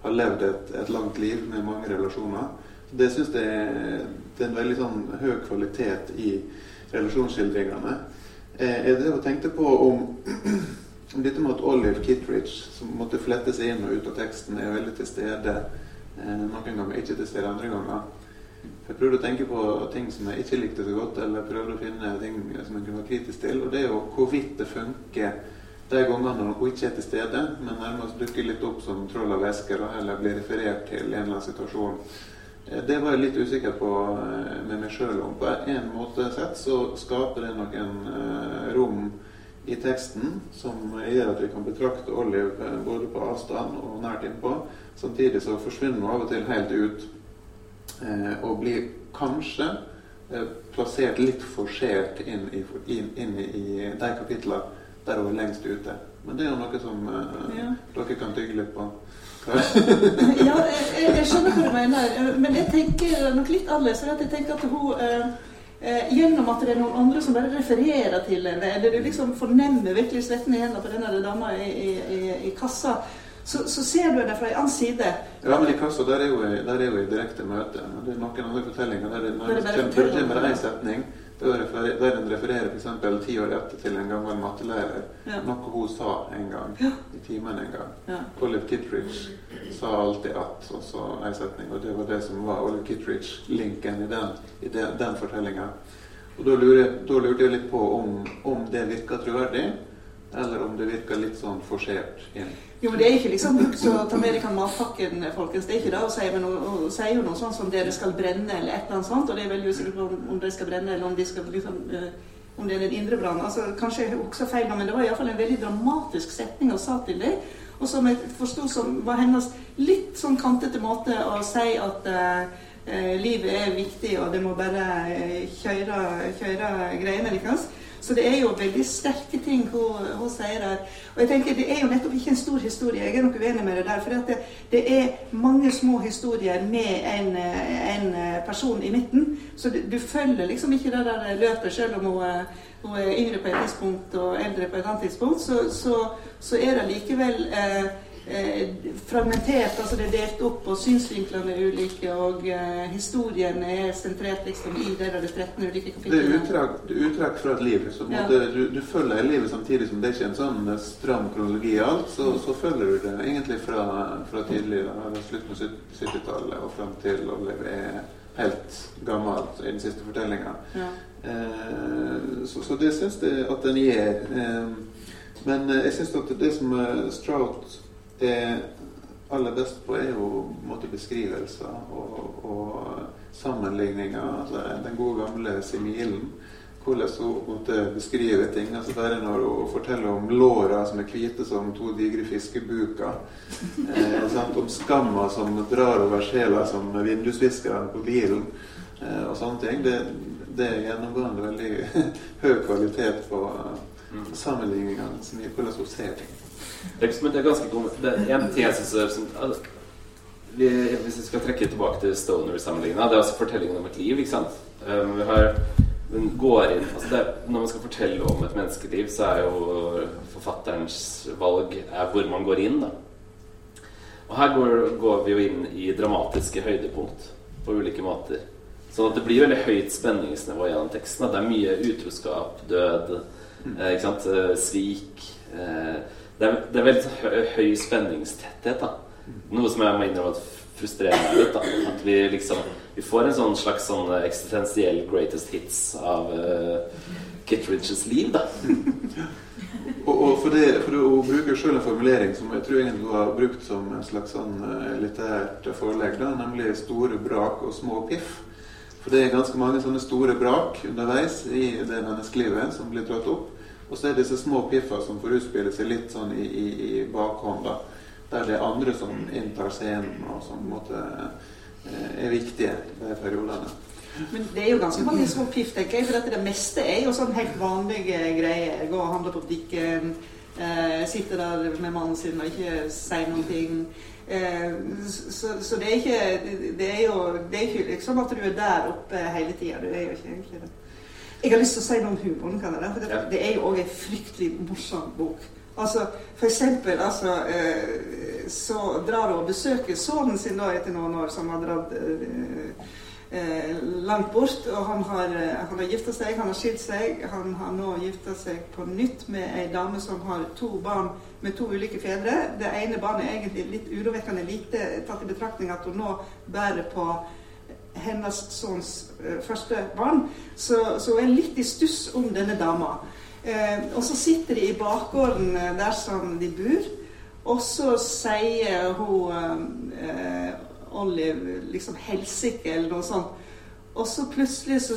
har levd et, et langt liv med mange relasjoner. Så det syns jeg det er en veldig sånn høy kvalitet i relasjonsskildringene. Eh, jeg drev og tenkte på om, om dette med at Olive Kittridge, som måtte flette seg inn og ut av teksten, er veldig til stede eh, noen ganger, ikke til stede andre ganger. Jeg prøvde å tenke på ting som jeg ikke likte så godt, eller prøvde å finne ting som jeg kunne være kritisk til. Og det er jo hvorvidt det funker de gangene når noe ikke er til stede, men nærmest dukker litt opp som troll av esker, eller blir referert til i en eller annen situasjon. Eh, det var jeg litt usikker på eh, med meg sjøl om. På en måte sett så skaper det noen eh, rom i teksten som gjør at vi kan betrakte Olive både på avstand og nært innpå. Samtidig så forsvinner hun av og til helt ut og blir kanskje plassert litt forsert inn i, inn, inn i de kapitlene der hun er lengst ute. Men det er jo noe som ja. dere kan tygge litt på. Ja, jeg, jeg, skjønner hva du mener, men jeg tenker nok litt annerledes. Jeg tenker at hun uh, uh, Gjennom at det er noen andre som bare refererer til henne, eller du liksom fornemmer virkelig svetten i hendene på denne dama i, i, i, i kassa, så, så, ser du det fra en annen side. Ja, men i kassa der er hun i direkte møte. Det er noen andre fortellinger der det, når det kommer en setning der en refererer f.eks. ti år etter til en gammel mattelærer. Ja. Noe hun sa en gang ja. i timen en gang. Ja. Olive Kittridge sa alltid at, og så en setning. Og det var det som var Olive Kittridge-linken i den, i den, den fortellinga. Og da lurte jeg litt på om, om det virka troverdig, eller om det virka litt sånn forsert inn. Jo, men Det er ikke liksom så ta med dere matpakken, folkens. Det er ikke det å si, men hun sier jo noe sånt som 'dere skal brenne', eller et eller annet sånt. Og det er veldig usikker på om, om dere skal brenne, eller om de skal liksom uh, om det er en indre brann. Altså, kanskje jeg også feil, men det var iallfall en veldig dramatisk setning hun sa til dem. Og som jeg forsto som var hennes litt sånn kantete måte å si at uh, livet er viktig, og det må bare kjøre, kjøre greiene deres. Så det er jo veldig sterke ting hun, hun sier der. Og jeg tenker Det er jo nettopp ikke en stor historie. Jeg er nok uenig med det der. For det, det, er mange små historier med en, en, person i midten. Så du, du følger liksom ikke det der løpet, selv om hun, hun, er yngre på et tidspunkt og eldre på et annet tidspunkt. Så, så, så er det likevel eh, fragmentert, altså det er delt opp, og synsvinklene er ulike, og eh, historien er sentrert liksom i det der 13 ulike kapitlene. Det er utdrag, fra et liv. så ja. du, du, følger livet samtidig som det er ikke en sånn eh, stram kronologi i alt. Så, så, følger du det egentlig fra, fra tidlig, slutten av 70-tallet og fram til Olive er helt gammelt i den siste fortellinga. Ja. Eh, så, så, det syns jeg at den gir. Eh, men eh, jeg syns at det som Strout det aller beste på er jo måte, beskrivelser og, og sammenligninger. Altså, den gode gamle similen. Hvordan hun måtte beskrive ting. altså Bare når hun forteller om låra som er hvite som to digre fiskebuker. Eh, om skamma som drar over sjela som vindusviskeren på bilen. Eh, og sånne ting. Det, det er gjennomgående veldig høy kvalitet på mm. sammenligningene. Hvordan hun ser ting. Det er ganske god Det er en ting jeg syns vi, Hvis vi skal trekke tilbake til Stoner-sammenligninga, det er altså fortellingen om et liv. ikke sant? Um, vi har den går inn altså det, Når man skal fortelle om et menneskeliv, så er jo forfatterens valg hvor man går inn. da Og her går, går vi jo inn i dramatiske høydepunkt på ulike måter. Sånn at det blir veldig høyt spenningsnivå gjennom teksten. At det er mye utroskap, død, eh, ikke sant? Eh, svik. Eh, det er, det er veldig høy, spenningstetthet. da Noe som jeg må innrømme at frustrerer meg litt. da At vi liksom Vi får en sånn slags sånn eksistensiell greatest hits av uh, Kittridges liv, da. og, og, for, det, for Hun bruker selv en formulering som jeg tror hun har brukt som en slags sånn uh, litterært forelegg, da, nemlig store brak og små piff. For det er ganske mange sånne store brak underveis i det menneskelivet som blir dratt opp. Og så er det disse små piffer som får utspille seg litt sånn i, i, i bakhånd. der det er andre som inntar scenen, og som på en måte eh, er viktige i de periodene. Men det er jo ganske mange små piff, tenker jeg. For det meste er jo sånn helt vanlige greier. Gå og handle på butikken, eh, sitte der med mannen sin og ikke si noen ting. Eh, så, så det er ikke Det er jo det er ikke liksom at du er der oppe hele tida. Du er jo ikke egentlig det. Jeg har lyst til å si noe om humoren. kan jeg det? For det, Ja. det er jo òg en fryktelig morsom bok. Altså, for eksempel, altså, eh, så drar hun og besøker sønnen sin da etter noen år, som har dratt eh, eh, langt bort. Og han har, eh, han har gifta seg, han har skilt seg. Han har nå gifta seg på nytt med ei dame som har to barn med to ulike fedre. Det ene barnet er egentlig litt urovekkende lite, tatt i betraktning at hun nå bærer på hennes sønns eh, første barn. Så, så er litt i stuss om denne dama. Eh, og så sitter de i bakgården eh, der som de bor, og så sier hun eh, Olive liksom helsike eller noe sånt. Og så plutselig så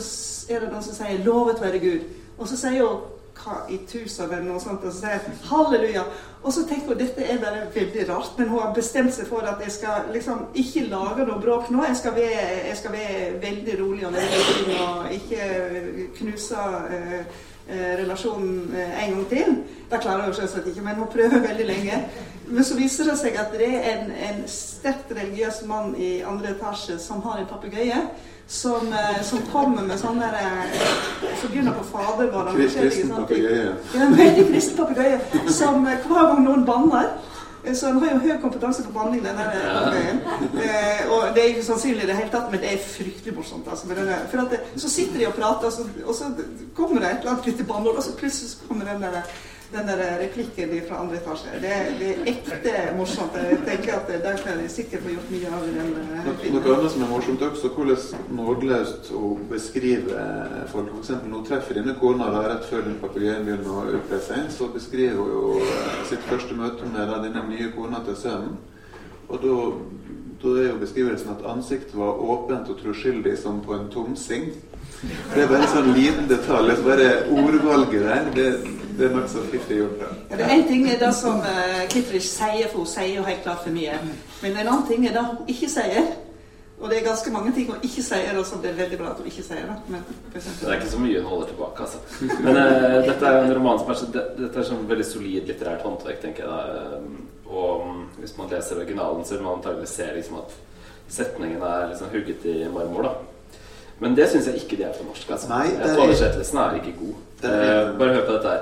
er det noen som sier 'lovet være Gud'. Og så sier hun hva i tusen eller noe sånt, og så sier 'halleluja'. Og så tenker hun dette er bare veldig rart, men hun har bestemt seg for at jeg skal liksom ikke lage noe bråk nå. Jeg skal være, jeg skal være veldig rolig og veldig og ikke knuse eh, eh, relasjonen eh, en gang til. Det klarer hun selvsagt ikke, men hun prøver veldig lenge. Men så viser det seg at det er en, en sterkt religiøs mann i andre etasje som har en papegøye. Som, eh, som kommer med sånne der, eh, Som begynner på forskjellige Kristen papegøye. Ja, veldig kristen papegøye som eh, hver gang noen banner så han har jo høy kompetanse på banning, den der Ja. papegøyen. Eh, og det er ikke sannsynlig i det hele tatt, men det er fryktelig morsomt. Altså, for at det, så sitter de og prater, og så, og så kommer det et eller annet lite banneord, og så plutselig kommer den der, den der replikken fra andre etasje. Det, det er ekte morsomt. Jeg tenker at der kan jeg sikkert få gjort mye av i den filmen. noe annet som er morsomt også, hvordan nådeløst hun beskriver folk. Eksempel når hun treffer denne kona da, rett før den papegøyen begynner å øke seg, så beskriver hun jo eh, sitt første møte med da, denne nye kona til sønnen. Og da, da er jo beskrivelsen at ansiktet var åpent og troskyldig som på en tomsing. Det er bare en sånn liten detalj. Bare ordvalget der, det, det er nokså fiffig gjort. Ja, det er En ting er det som uh, Kittridge sier, for hun sier jo helt klart for mye. Men en annen ting er det hun ikke sier. Og det er ganske mange ting hun ikke sier, og som det er veldig bra at hun ikke sier. da. Men, Det er ikke så mye hun holder tilbake, altså. Men uh, dette er en roman som er så, det, dette er sånn veldig solid litterært håndverk, tenker jeg. da. Um, Og um, hvis man leser originalen, så vil man antagelig se liksom at setningen er liksom hugget i marmor. da. Men det syns jeg ikke de er på norsk. altså. Nei, det Jeg er- Oversettelsen er ikke god. Er- Uh, bare hør på dette her.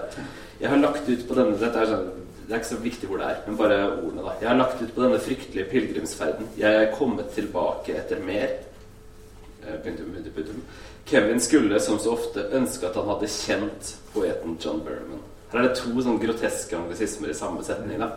Jeg har lagt ut på denne Dette er sånn det er ikke så viktig hvor det er, men bare ordene. da. Jeg har lagt ut på denne fryktelige pilegrimsferden. Jeg er kommet tilbake etter mer. Eh, punktum, punktum, punktum. Kevin skulle som så ofte ønske at han hadde kjent poeten John Berman. Her er det to sånn groteske anglisismer i samme setning. da.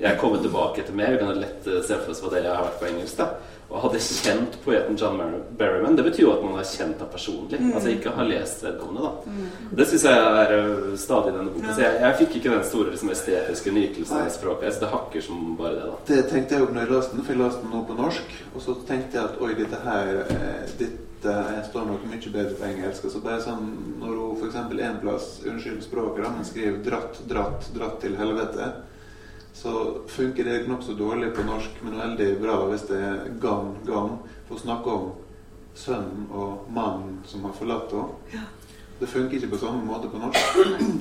Jeg er kommet tilbake etter mer. Vi kan lett eh, se for oss hva det har vært på engelsk. da. Og hadde kjent poeten John Mer- Berryman, det betyr jo at man har kjent ham personlig. Mm. Altså ikke har lest vedkommende. da. Det syns jeg er eh, stadig i denne boken. Så jeg, jeg fikk ikke den store liksom, estetiske nytelsen av språket. Så det hakker som bare det. da. Det tenkte jeg jo når jeg leste den, for jeg leste den nå på norsk. Og så tenkte jeg at oi, dette her eh, dette jeg står nok mye bedre på engelsk. Og så bare sånn, Når hun f.eks. en plass, unnskyld språket, da, men skriver 'dratt, dratt, dratt til helvete', så funker det nokså dårlig på norsk, men veldig bra hvis det er 'gang, gang'. For å snakke om sønnen og mannen som har forlatt henne. Det funker ikke på samme måte på norsk.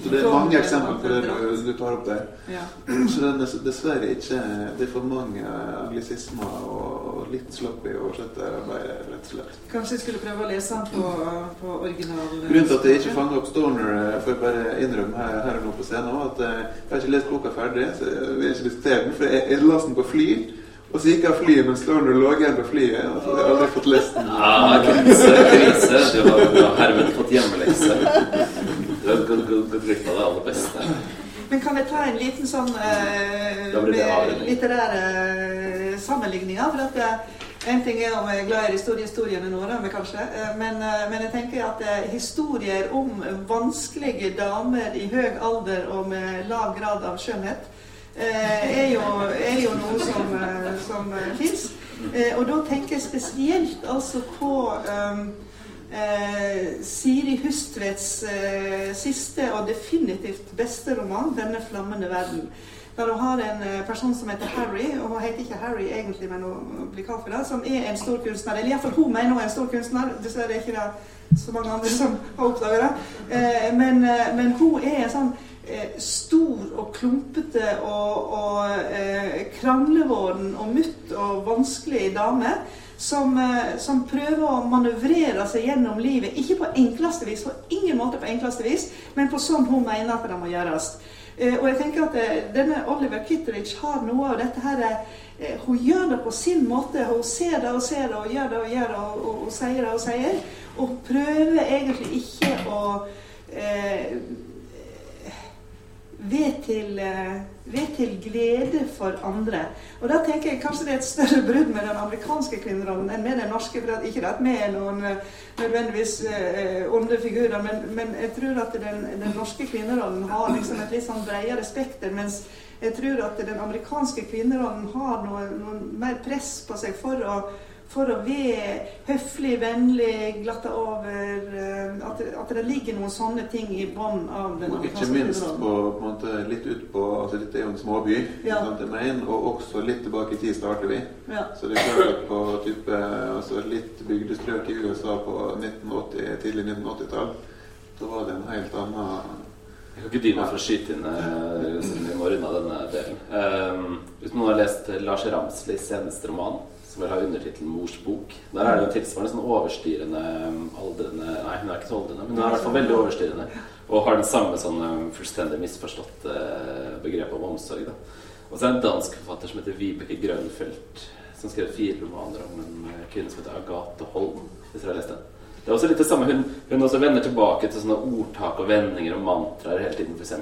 Så det er mange eksempler på det du, tar opp der. Ja. Så det er dessverre ikke Det er for mange anglisismer og litt sloppy oversetterarbeid, rett og slett. Kanskje jeg skulle prøve å lese den på, på original Grunnen til at jeg ikke fanger opp Storner, eh, får jeg bare innrømme her, her og nå på scenen, at eh, jeg har ikke lest boka ferdig, så jeg vil ikke diskutere den. For jeg, jeg leste den på fly, og så gikk jeg av flyet mens Stoner lå igjen på flyet. Og så har jeg aldri fått lest den. Ah, krise, krise. Du har, du har herved fått hjemmelekse. Du har gått glipp av det aller beste. Men kan jeg ta en liten sånn eh, med litterære eh, sammenligninger? For at eh, En ting er om jeg er glad i historiehistoriene nå, da, men kanskje. Men, men jeg tenker at historier om vanskelige damer i høy alder og med lav grad av skjønnhet er, jo, er jo noe som, eh, som eh, fins. Eh, og da tenker jeg spesielt altså på eh, Siri Hustvedts eh, siste og definitivt beste roman, 'Denne flammende verden'. Der hun har en eh, person som heter Harry, og hun heter ikke Harry egentlig, men hun blir kalt for det, som er en stor kunstner. Eller iallfall hun mener hun er en stor kunstner. Dessverre er ikke det så mange andre som har oppdaga det. Eh, men, eh, men hun er en sånn eh, stor og klumpete og, og kranglevåren og mutt og vanskelig dame som, eh, som prøver å manøvrere seg gjennom livet. Ikke på enkleste vis, på ingen måte på enkleste vis, men på sånn hun mener at det må gjøres. Eh, og jeg tenker at eh, denne Oliver Kitteridge har noe av dette her Hun gjør det på sin måte. Hun ser det og ser det og gjør det og gjør det og, og, og sier det og sier. Og prøver egentlig ikke å eh, ved til, eh, ved til glede for andre. Og da tenker jeg kanskje det er et større brudd med den amerikanske kvinnerollen enn med den norske. for Ikke at vi er noen eh, nødvendigvis eh, onde figurer, men, men, jeg tror at den, den norske kvinnerollen har liksom et litt sånn bredere spekter. Mens jeg tror at den amerikanske kvinnerollen har noe, noe mer press på seg for å for å være høflig, vennlig, glatte over at, at, det ligger noen sånne ting i bunnen av den Og ikke minst på, på en måte, litt ut på altså Dette er jo en småby, ja. sant, og også litt tilbake i tid starter vi. Ja. Så det er klart at på type, altså litt bygdestrøk i USA på 1980, tidlig 1980-tall, da var det en helt annen jeg kan ikke dy meg for å skyte inn vi må runde denne delen. Um, hvis noen har lest Lars Ramslis seneste roman, vel har undertittelen 'Mors bok', der er det jo tilsvarende sånn overstyrende aldrende Nei, hun er ikke så aldrende, men hun er i hvert fall veldig overstyrende. Og har den samme sånn fullstendig misforståtte begrepet om omsorg. da. Og så er det en dansk forfatter som heter Vibeke Grønfeldt, som skrev fire romaner om en kvinne som heter Agathe Holm. Hvis dere har lest den. Det er også litt det samme. Hun, hun også vender tilbake til sånne ordtak og vendinger og mantraer hele tiden, f.eks.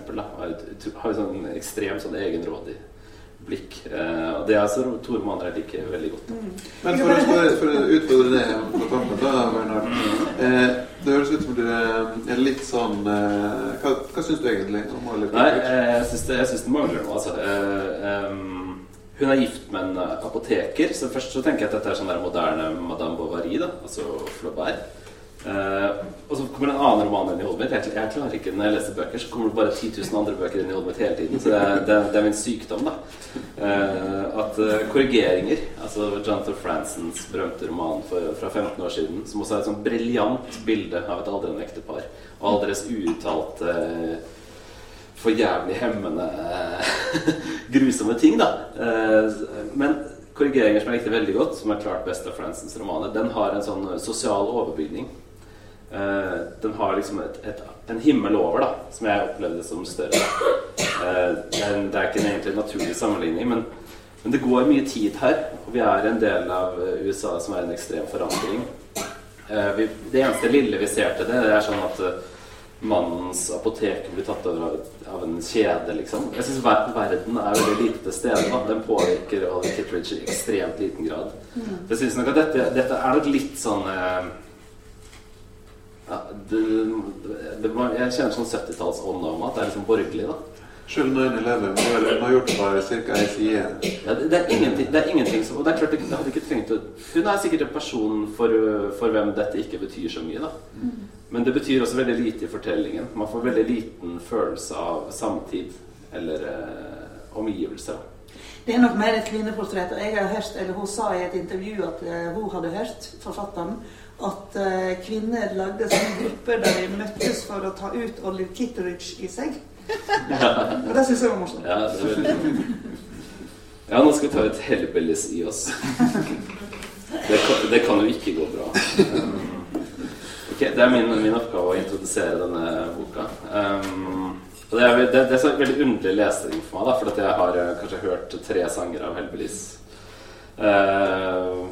Har jo sånn ekstremt sånn egenrådig blikk. Eh, og Det er altså Tore romaner jeg liker veldig godt. Mm. Men for å, for, å utfordre det på tampen, da, Bernhard. Eh, det høres ut som du er litt sånn eh, Hva, hva syns du egentlig om Oliver Nei, eh, jeg syns det, jeg syns det mangler noe, altså. Eh, um, hun er gift med en apoteker, så først så tenker jeg at dette er sånn der moderne Madame Bovary, da, altså Flaubert. Uh, og så kommer det en annen roman inn i hodet mitt. Jeg, klarer ikke Når jeg leser bøker, så kommer det bare 10 000 andre bøker inn i hodet mitt hele tiden. Så det det, det er min sykdom, da. Uh, at uh, korrigeringer Altså Jonathan Fransons berømte roman for, fra 15 år siden, som også er et sånn briljant bilde av et aldrende ektepar, og all deres uuttalte for jævlig hemmende grusomme ting, da. men korrigeringer som jeg likte veldig godt, som er klart best av Fransons romaner, den har en sånn sosial overbygning. Uh, den har liksom et, et, en himmel over, da, som jeg opplevde som større. Uh, det, er det, er ikke en egentlig naturlig sammenligning, men, men, det går mye tid her. Og vi er en del av USA som er en ekstrem forandring. Uh, vi, det eneste lille vi ser til det, det er sånn at mannens apotek blir tatt over av, en kjede, liksom. Jeg syns ver verden er veldig lite til stede. Den påvirker Oliver Kittridge i ekstremt liten grad. Mm. Jeg syns nok at dette, dette, er nok litt sånn eh, ja, det, det, Jeg kjenner sånn 70-tallsånd om at det er liksom borgerlig, da. Selv 9-11 hun har gjort bare ca. ei side. Ja, det, det, er ingenting, det er ingenting som Og det er klart, det hadde ikke trengt å Hun er sikkert en person for, for hvem dette ikke betyr så mye, da. Mm. Men det betyr også veldig lite i fortellingen. Man får veldig liten følelse av samtid eller eh, omgivelser. Det er nok mer et kvinneportrett. og jeg har hørt, eller Hun sa i et intervju at uh, hun hadde hørt, forfatteren, at uh, kvinner lagde sånne grupper der de møttes for å ta ut Olive Kitteridge i seg. og det syns jeg var morsomt. Ja, ja, nå skal vi ta ut Hellbillies i oss. Det kan, det kan jo ikke gå bra. Okay, det er min, min, oppgave å introdusere denne boka. Um, og det er, det, det er veldig underlig lesning for meg, da, for jeg har uh, kanskje hørt tre sanger av Hellbillies. Uh,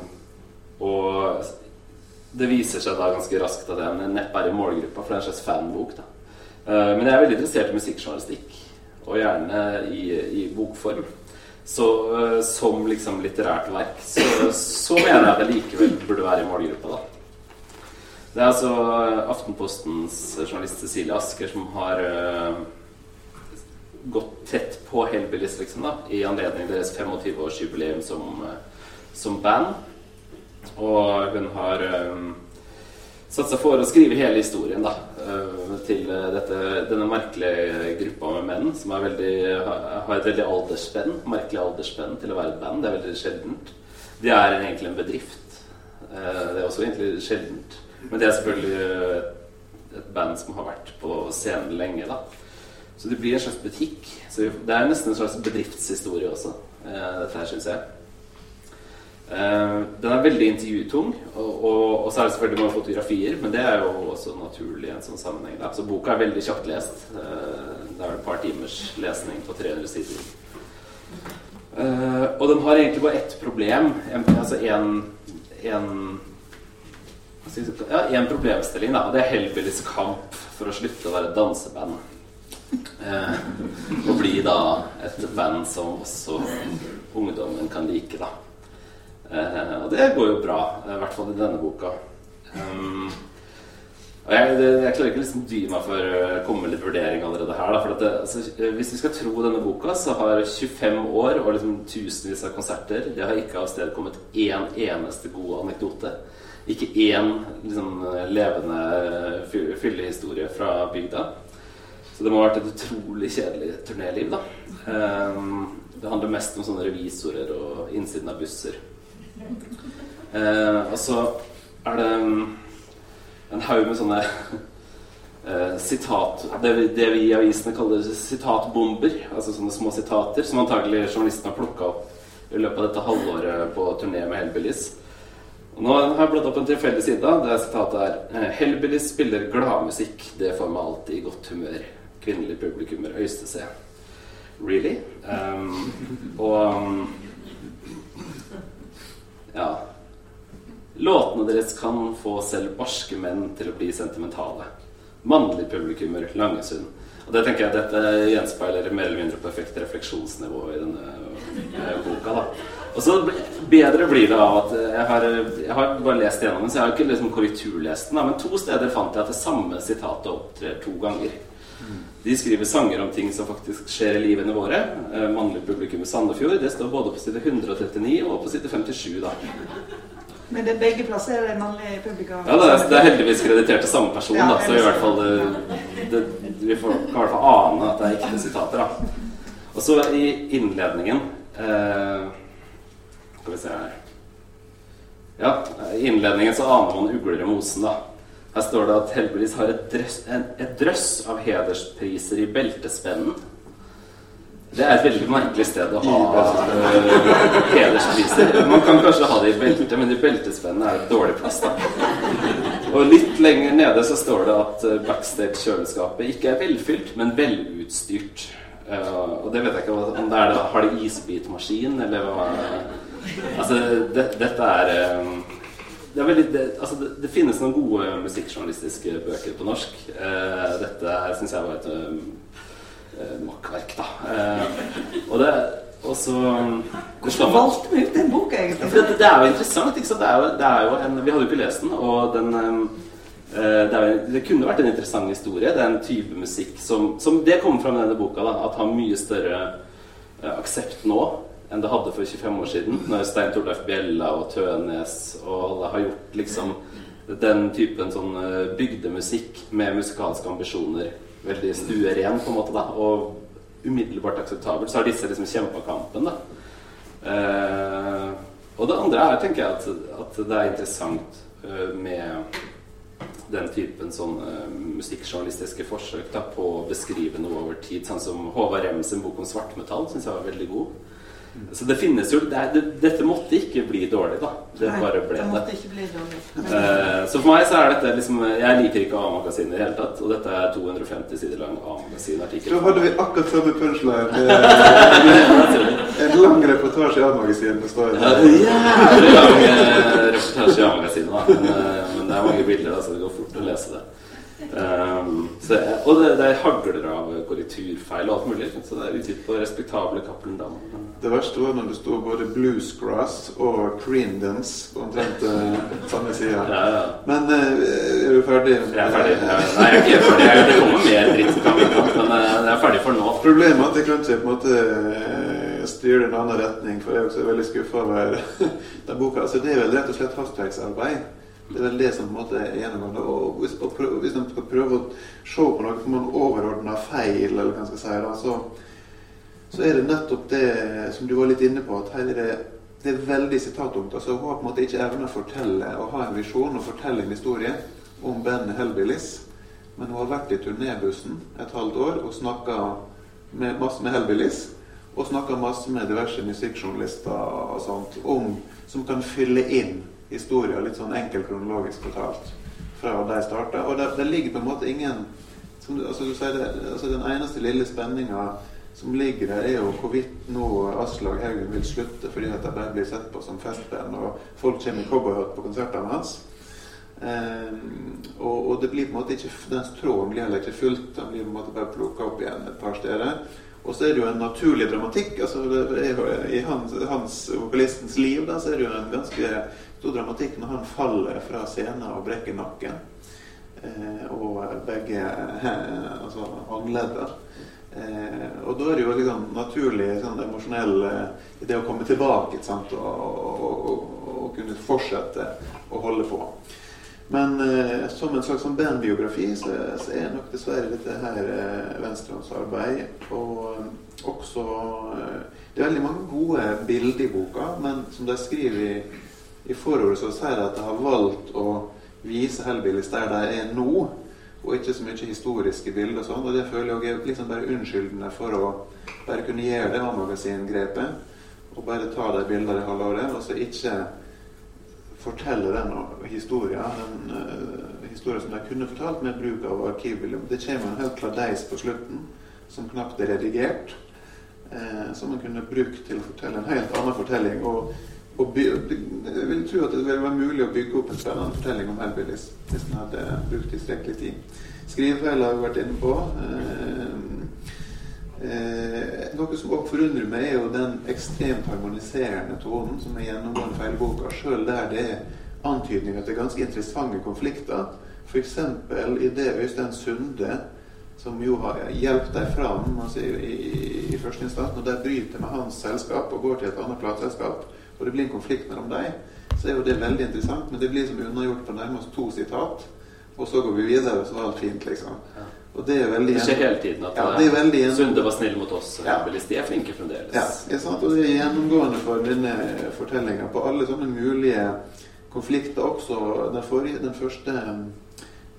og det viser seg da ganske raskt at jeg neppe er i målgruppa, for det er en slags fanbok. da. Uh, men jeg er veldig interessert i musikkjournalistikk, og gjerne i, i bokform. Så uh, som liksom litterært verk så, så mener jeg at det likevel burde være i målgruppa. da. Det er altså Aftenpostens journalist Cecilie Asker som har uh, gått tett på Hellbillies liksom da, i anledning deres 25-årsjubileum som, som band. Og hun har um, satt seg for å skrive hele historien. da. Uh, til eh, dette, denne merkelige gruppa med menn som veldig, har et veldig aldersspenn, merkelig aldersspenn til å være et band. Det er veldig sjeldent. De er egentlig en bedrift. Eh, Det er også egentlig sjeldent. Men det er selvfølgelig et band som har vært på scenen lenge. da. Så det blir en slags butikk. Så det er nesten en slags bedriftshistorie også, eh, dette her, syns jeg. Eh, den er veldig intervjutung, og, og, og så er det selvfølgelig mange fotografier, men det er jo også naturlig i en sånn sammenheng. Da. Så boka er veldig kjapt lest. Eh, det er et par timers lesning på 300 sider. Eh, og den har egentlig bare ett problem. En, altså en, en ja, en problemstilling, da. Det er Hellbillies kamp for å slutte å være danseband. Og bli da et band som også ungdommen kan like, da. Eh, og det går jo bra, i hvert fall i denne boka. Um, og jeg, jeg klarer ikke liksom dy meg for å komme med litt vurdering allerede her. Da, for det, altså, hvis vi skal tro denne boka, så har 25 år og liksom tusenvis av konserter Det har ikke avstedkommet én eneste god anekdote. Ikke én liksom, levende fy- fyllehistorie fra bygda. Så det må ha vært et utrolig kjedelig turnéliv, da. Um, det handler mest om sånne revisorer og innsiden av busser. Eh, og så er det um, en haug med sånne eh, sitat det, vi- det vi i avisene kaller sitatbomber. Altså sånne små sitater som antagelig journalisten har plukka opp i løpet av dette halvåret på turné med Hellbillies. Nå har jeg bladd opp en tilfeldig side. Der sitatet er eh, Hellbillies spiller gladmusikk. Det får meg alltid i godt humør. Kvinnelig publikummer øyste seg. Really? Um, og um, ja. Låtene deres kan få selv barske menn til å bli sentimentale. Mannlig publikummer, Langesund. Og det tenker jeg dette gjenspeiler mer eller mindre perfekt refleksjonsnivå i denne boka. da. Og så bedre blir det av at jeg har, jeg har bare lest gjennom den, så jeg har ikke liksom korrekturlest den. Men to steder fant jeg at det samme sitatet opptrer to ganger. De skriver sanger om ting som faktisk skjer i livene våre. Eh, Mannlig publikum i Sandefjord. Det står både på side 139 og på side 57. da. Men det er begge plasser er det mannlige publikum. Ja, det er, det er heldigvis kreditert til samme person, Ja, da, så i hvert fall det, det, vi får, kan i hvert fall ane at det er ekte sitater. da. Og så i innledningen eh, Skal vi se her Ja, i innledningen så aner man ugler i mosen, da. Her står det at Hellbillies har et drøss, en, et drøss av hederspriser i beltespennen. Det er et veldig merkelig sted å ha øh, hederspriser. Man kan kanskje ha det i beltet, men i beltespennene er det dårlig plass. da. Og litt lenger nede så står det at øh, backstage-kjøleskapet ikke er velfylt, men velutstyrt. Eh, og det vet jeg ikke om det er det, Har de isbitmaskin, eller hva Altså, det, dette er eh, det, veldig, det, altså det, det finnes noen gode musikkjournalistiske bøker på norsk. Eh, dette syns jeg var et eh, eh, makkverk, da. Eh, og det og så Hvordan Valgte vi ut den boka, egentlig? for det, er jo interessant. Ikke sant? Det er jo, det er jo en, vi hadde jo ikke lest den, og den ehm, eh, det, er, det kunne vært en interessant historie. Det er en type musikk som, som Det kommer fram i denne boka, da, at har mye større eh, aksept nå enn det hadde for 25 år siden. Når Stein Torleif Bjella og Tønes og alle har gjort liksom den typen sånn eh, bygdemusikk med musikalske ambisjoner veldig stueren, på en måte, da, og umiddelbart akseptabelt, så har disse liksom kjempa kampen, da. Eh, og det andre er, tenker jeg, at, at det er interessant eh, med den typen sånn eh, musikkjournalistiske forsøk da, på å beskrive noe over tid. Sånn som Håvard Rems bok om svartmetall syns jeg var veldig god. Så det finnes jo det, det, Dette måtte ikke bli dårlig, da. Det Nei, bare ble det det. ikke bli uh, Eh, så for meg så er dette liksom Jeg liker ikke A-magasin i det hele tatt. Og dette er 250 sider lang A-magasinartikkel. Da hadde vi akkurat samme punchline. eh, En lang reportasje i A-magasinet på Ja, stedet. Jævlig lang eh, reportasje i A-magasinet, da. Men, uh, men det er mange bilder, da, så det går fort å lese det. Um, så, og det, det hagler av korrekturfeil og alt mulig. Så det er utgitt på respektable Cappelen Dam. Det verste var når det sto både bluesgrass og Creendance på omtrent eh, samme side. Ja, ja. Men eh, er du ferdig? Jeg er ferdig. Ja. nei, jeg er ikke ferdig. Det kommer mer dritt, men eh, jeg er ferdig for nå. Problemet er at jeg kan ikke på en måte styre det i en annen retning, for jeg er også veldig skuffa over den boka. Altså, det er vel rett og slett hastverksarbeid. Det er vel det som på en måte er gjennomgående. Og hvis, og prøv, hvis man skal prøve å se på noe som man overordna feil, eller hva man skal si, da, så, så er det nettopp det som du var litt inne på, at her er det, det er veldig sitattungt. Altså, hun har på en måte ikke evne å fortelle å ha en visjon og fortelle en historie om Ben Hellbillies. Men hun har vært i turnébussen et halvt år og snakka masse med Hellbillies. Og snakka masse med diverse musikkjournalister og sånt om, som kan fylle inn historier litt sånn enkelt kronologisk fortalt fra de starta. Og det, det, ligger på en måte ingen som, altså, du sier det, altså Den eneste lille spenninga som ligger der, er jo hvorvidt nå Aslak Haugen vil slutte fordi at det bare blir sett på som festband, og folk kommer i cowboyhatt på konsertene hans. Um, og, og, det blir på en måte ikke den tråden blir heller ikke fulgt. Den blir på en måte bare plukka opp igjen et par steder. Og så er det jo en naturlig dramatikk. altså I hans, hans, vokalistens liv da, så er det jo en ganske stor dramatikk når han faller fra scenen og brekker nakken. Eh, og begge eh, altså håndledder. Eh, og da er det jo liksom naturlig sånn emosjonell det å komme tilbake sant, og, og, og, og kunne fortsette å holde på. Men eh, som en slags sånn bandbiografi så, så, er nok dessverre dette her eh, venstrehåndsarbeid. Og også eh, Det er veldig mange gode bilder i boka, men som de skriver i, i forordet, så sier de at de har valgt å vise Hellbillies der de er nå, og ikke så mye historiske bilder og sånn. Og det føler jeg er liksom bare unnskyldende for å bare kunne gjøre det A-magasingrepet. Og bare ta de bildene de har laget, og så ikke fortelle den historien, den uh, historien som de kunne fortalt med bruk av arkivbilder. Det kommer en helt kladeis på slutten som knapt er redigert. Eh, som man kunne brukt til å fortelle en helt annen fortelling. Og, og jeg vil tro at det ville være mulig å bygge opp en spennende fortelling om Hellbillies hvis en hadde brukt tilstrekkelig tid. Skrivefeil har vi vært inne på. Eh, Eh, noe som også forundrer meg, er jo den ekstremt harmoniserende tonen som er gjennomgående for hele boka, sjøl der det er antydninger til ganske interessante konflikter. F.eks. i det Øystein Sunde, som jo har hjulpet deg fram altså i, i, i første instans, når de bryter med hans selskap og går til et annet plateselskap, og det blir en konflikt mellom dem, så er jo det veldig interessant, men det blir som unnagjort på nærmest to sitat. Og så går vi videre, og så var alt fint, liksom. Og det er veldig Det skjer hele tiden at ja, det er veldig Sunde var snill mot oss. Ja. De er flinke fremdeles. Ja, ikke sant? og det er gjennomgående for denne fortellinga på alle sånne mulige konflikter. Også den, forrige, den første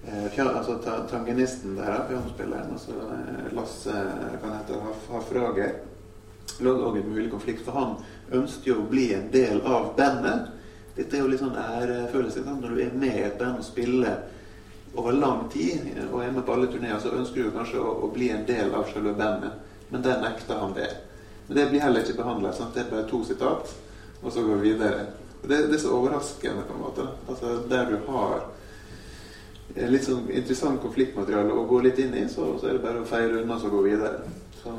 Fjern, altså tangenisten der, pianospilleren, altså eh, Lasse kan hete Hafrager, lå òg en mulig konflikt. For han ønsket jo å bli en del av bandet. Dette er jo litt sånn ærefølelse når du er med i et band og spiller over lang tid og er med på alle turneer, så ønsker du kanskje å, å, bli en del av selve bandet. Men der nekter han det. Men det blir heller ikke behandla. Det er bare to sitat, og så går vi videre. Det, det, er så overraskende, på en måte. Altså, der du har litt sånn interessant konfliktmateriale å gå litt inn i, så, så er det bare å feire unna og gå videre. Så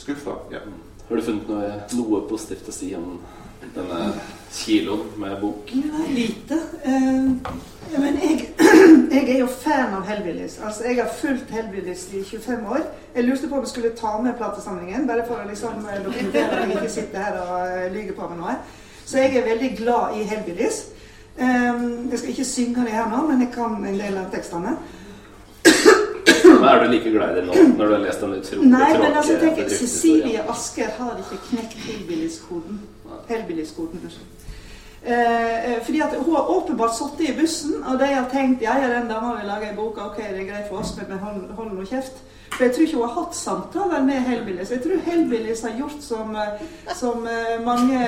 skuffa. Ja. Har du funnet noe, noe positivt å si om denne kiloen med bok? Nei, lite. Uh, men jeg, jeg, er jo fan av Hellbillies. Altså, jeg har fulgt Hellbillies i 25 år. Jeg lurte på om jeg skulle ta med platesamlingen, bare for å liksom eh, dokumentere at jeg ikke sitter her og uh, lyver på meg noe. Så jeg er veldig glad i Hellbillies. Um, jeg skal ikke synge det her nå, men jeg kan en del av tekstene. Men er du like glad i det nå, når du har lest den utrolig Nei, men altså, tenk, Cecilie Asker har ikke knekt Hellbillies-koden. Hellbillies-koden, Eh, eh, fordi at Hun har åpenbart sittet i bussen, og de har tenkt ja, ja, den dama vil lage ei bok, ok, det er greit for oss, men hold, hold nå kjeft. For Jeg tror ikke hun har hatt samtaler med Hellbillies. Jeg tror Hellbillies har gjort som, eh, som eh, mange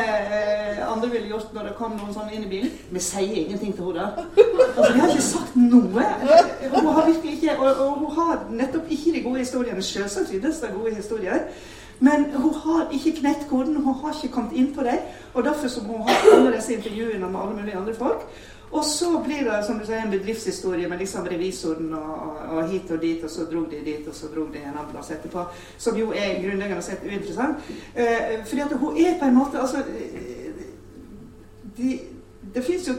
andre ville gjort når det kom noen sånne inn i bilen. Vi sier ingenting til henne. Altså, Vi har ikke sagt noe. Hun har virkelig ikke, og, og hun har nettopp ikke de gode historiene. Selvsagt finnes det gode historier. Men hun har ikke knekt koden, hun har ikke kommet inn på det. Og derfor som hun har alle disse intervjuene med alle mulige andre folk. Og så blir det som du sier, en bedriftshistorie med liksom revisoren og, og, hit og dit, og så dro de dit, og så dro de en annen plass etterpå. Som jo er grunnleggende sett uinteressant. Eh, fordi at hun er på en måte Altså de, Det fins jo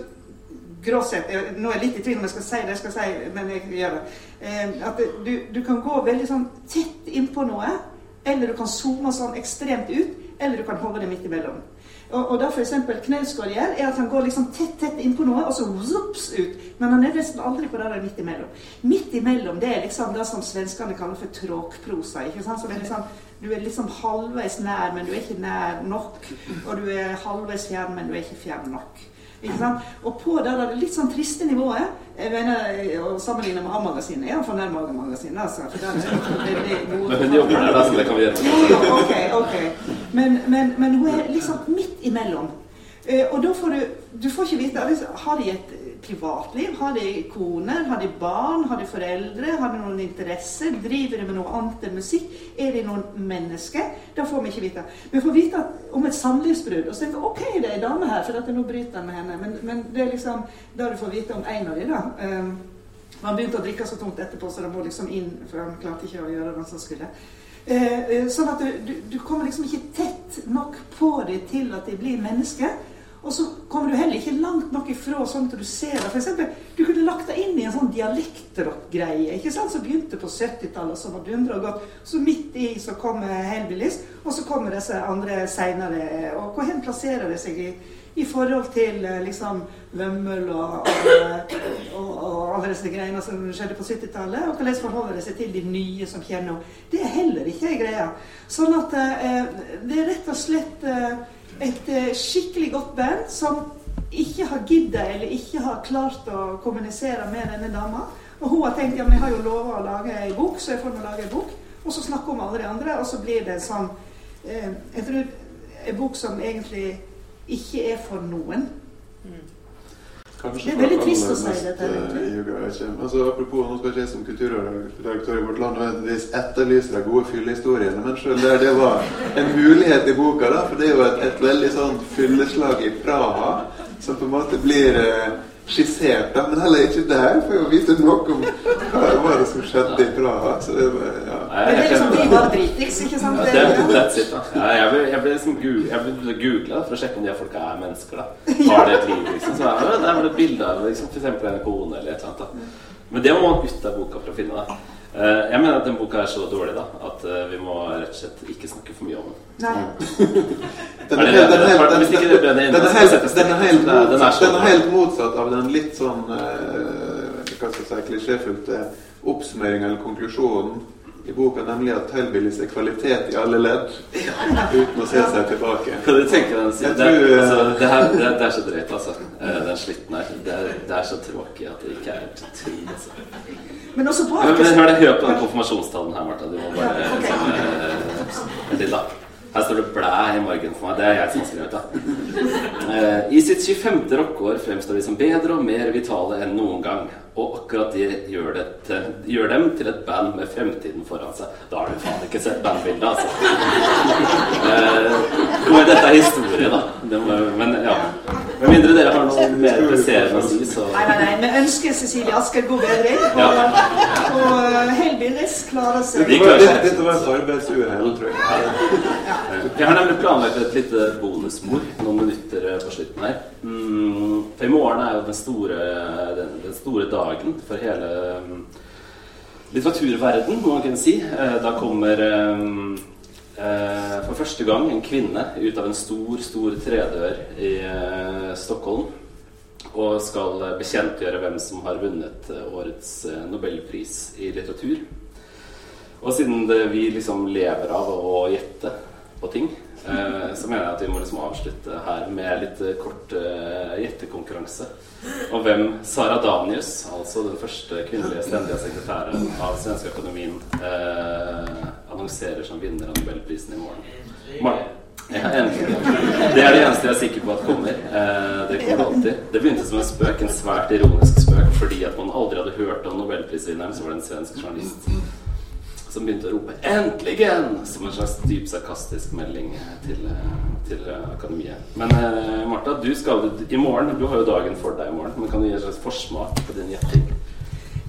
gråsett Nå er jeg litt i tvil om jeg skal si det jeg skal si, men jeg gjør det. Eh, at du, du kan gå veldig sånn tett innpå noe eller du kan zoome sånn ekstremt ut, eller du kan holde det midt imellom. Og, og da f.eks. Knausgård gjør, er at han går liksom tett tett innpå noe, og så vops ut. Men han er nesten aldri på det der midt imellom. Midt imellom det er liksom det som svenskene kaller for tråkprosa. ikke sant? Som er liksom, du er liksom halvveis nær, men du er ikke nær nok. Og du er halvveis fjern, men du er ikke fjern nok. Og på det der litt sånn triste nivået jeg mener, Å sammenligne med A-magasinet er iallfall A-magasinet, Altså, for der er det veldig gode Men hun jobber der, da, så det kan vi gjøre. jo, jo, ok, ok. Men, men, men hun er liksom midt imellom. Eh, og da får du Du får ikke vite liksom, Har de et privatliv? Har de koner? Har de barn? Har de foreldre? Har de noen interesser? Driver de med noe annet enn musikk? Er de noen mennesker? Det får vi ikke vite. Vi får vite om et samlivsbrudd. Og så tenker vi ok, det er ei dame her, for jeg nå bryter han med henne. Men, men det er liksom det du får vite om en av de da. Han begynte å drikke så tungt etterpå, så det må liksom inn, for han klarte ikke å gjøre det han skulle. Eh, eh, sånn at du, du, du kommer liksom ikke tett nok på dem til at de blir mennesker. Og så kommer du heller ikke langt nok ifra sånn at du ser det. For eksempel, du kunne lagt deg inn i en sånn dialektrock-greie ikke sant, som begynte på 70-tallet, som var dundra godt. Så midt i så kommer Hellbillies, og så kommer disse andre seinere. Og hvor hen plasserer det seg i, i forhold til eh, liksom Vømmøl og, og, og, og alle disse greiene som skjedde på 70-tallet? Og hvordan forholder det seg til de nye som kommer nå? Det er heller ikke greia. Sånn at eh, det er rett og slett eh, et eh, skikkelig godt band som ikke har giddet eller ikke har klart å kommunisere med denne dama. Og hun har tenkt ja, men jeg har jo lova å lage ei bok, så jeg får nå lage ei bok. Og så snakker hun om alle de andre, og så blir det sånn eh, Jeg tror ei bok som egentlig ikke er for noen. Kanskje Det er veldig trist å si dette, eh, egentlig. Altså, apropos, nå skal ikke jeg som kulturredaktør i Vårt Land nødvendigvis etterlyse de gode fyllehistoriene, men selv der det var en mulighet i boka, da, for det er jo et, et veldig sånn fylleslag i Praha som på en måte blir eh, skissert, da, men heller ikke der får jo vite noe om hva var som skjedde i Praha. Så det ja. Nei, Det jeg er liksom de vi var dritings, ikke sant? Ja, det er that's it, da. Ja, jeg ble, jeg ble liksom gu, googla for å sjekke om de folka er mennesker. da. Har de et liv, liksom? Så ja, det det bilde av liksom, eksempel en kone eller et eller annet. da. Men det må man ut av boka for å finne. da. Eh, Jeg mener at den boka er så dårlig da, at eh, vi må rett og slett ikke snakke for mye om den. Den Er er helt- det? den er det er det. er er- er motsatt- er helt motsatt av den litt sånn eh, hva skal jeg si, klisjéfylte oppsummeringen eller konklusjonen i boka, nemlig at Hellbillies se kvalitet i alle ledd, uten å se seg tilbake. Hva du tenker den sier? Det, eh, altså, det, her, det, det er så drøyt, altså. Eh, Den slitten her. Det er, det er så tråkig at det ikke er til å. Altså. Men også bra. Men, men hør, det, hør på den konfirmasjonstalen her, Martha. Du må bare Ja, okay. sånn, eh, da. Her står det 'blæ' i margen for meg. Det er jeg som har skrevet det. Eh, I sitt 25. rockeår fremstår de som bedre og mer vitale enn noen gang. Og akkurat det gjør, det til, gjør dem til et band med fremtiden foran seg. Da har du faen ikke sett bandbildet, altså. Eh, men dette er historie, da. Det må, men ja. Med mindre dere har noe mer presserende å si, så Nei, nei, nei. Vi ønsker Cecilie Asker god bedring. Og, Ja. og Hellbillies klarer seg. De var, klarer seg. dette var et arbeidsuhell, tror jeg. Jeg har nemlig planlagt et lite bonusmord noen minutter på slutten her. Mm, for i morgen er jo den store, den, den store dagen for hele mm, litteraturverden, må man kunne si. Eh, Da kommer mm, eh, for første gang en kvinne ut av en stor, stor tredør i eh, Stockholm. Og skal eh, bekjentgjøre hvem som har vunnet eh, årets eh, nobelpris i litteratur. Og siden det, vi liksom lever av å gjette på ting, eh, så mener jeg at vi må liksom avslutte her med litt eh, kort eh, gjettekonkurranse. Og hvem Sara Danius, altså den første kvinnelige stendige sekretæren av Svenske Akademien, eh, annonserer som vinner av Nobelprisen i morgen. Mar ja. Det er det eneste jeg er sikker på at kommer. Eh, det kommer alltid. Det begynte som en spøk, en svært ironisk spøk, fordi at man aldri hadde hørt om nobelprisvinneren, så var det en svensk journalist som begynte å rope 'Endeligen!' som en slags dyp sarkastisk melding til, til akademiet. Men eh, Martha, du skal i morgen Du har jo dagen for deg i morgen, men kan du gi en slags forsmak på din gjetting?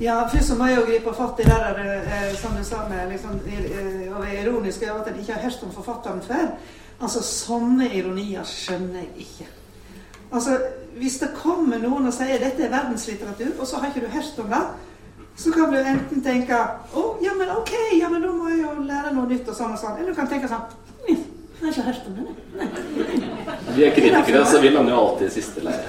Ja, først så må jeg jo gripe fatt i det der, eh, som du sa med liksom, eh, å være ironisk over at en ikke har hørt om forfatteren før. Altså, sånne ironier skjønner jeg ikke. Altså, Hvis det kommer noen og sier dette er verdenslitteratur, og så har ikke du hørt om det, så kan du enten tenke å, ja, men ok, ja, men da må jeg jo lære noe nytt, og sånn og sånn. Eller du kan tenke sånn «Hm, Jeg har ikke hørt om det, nei. Vi er kritikere, så vi lander jo alltid i siste leir.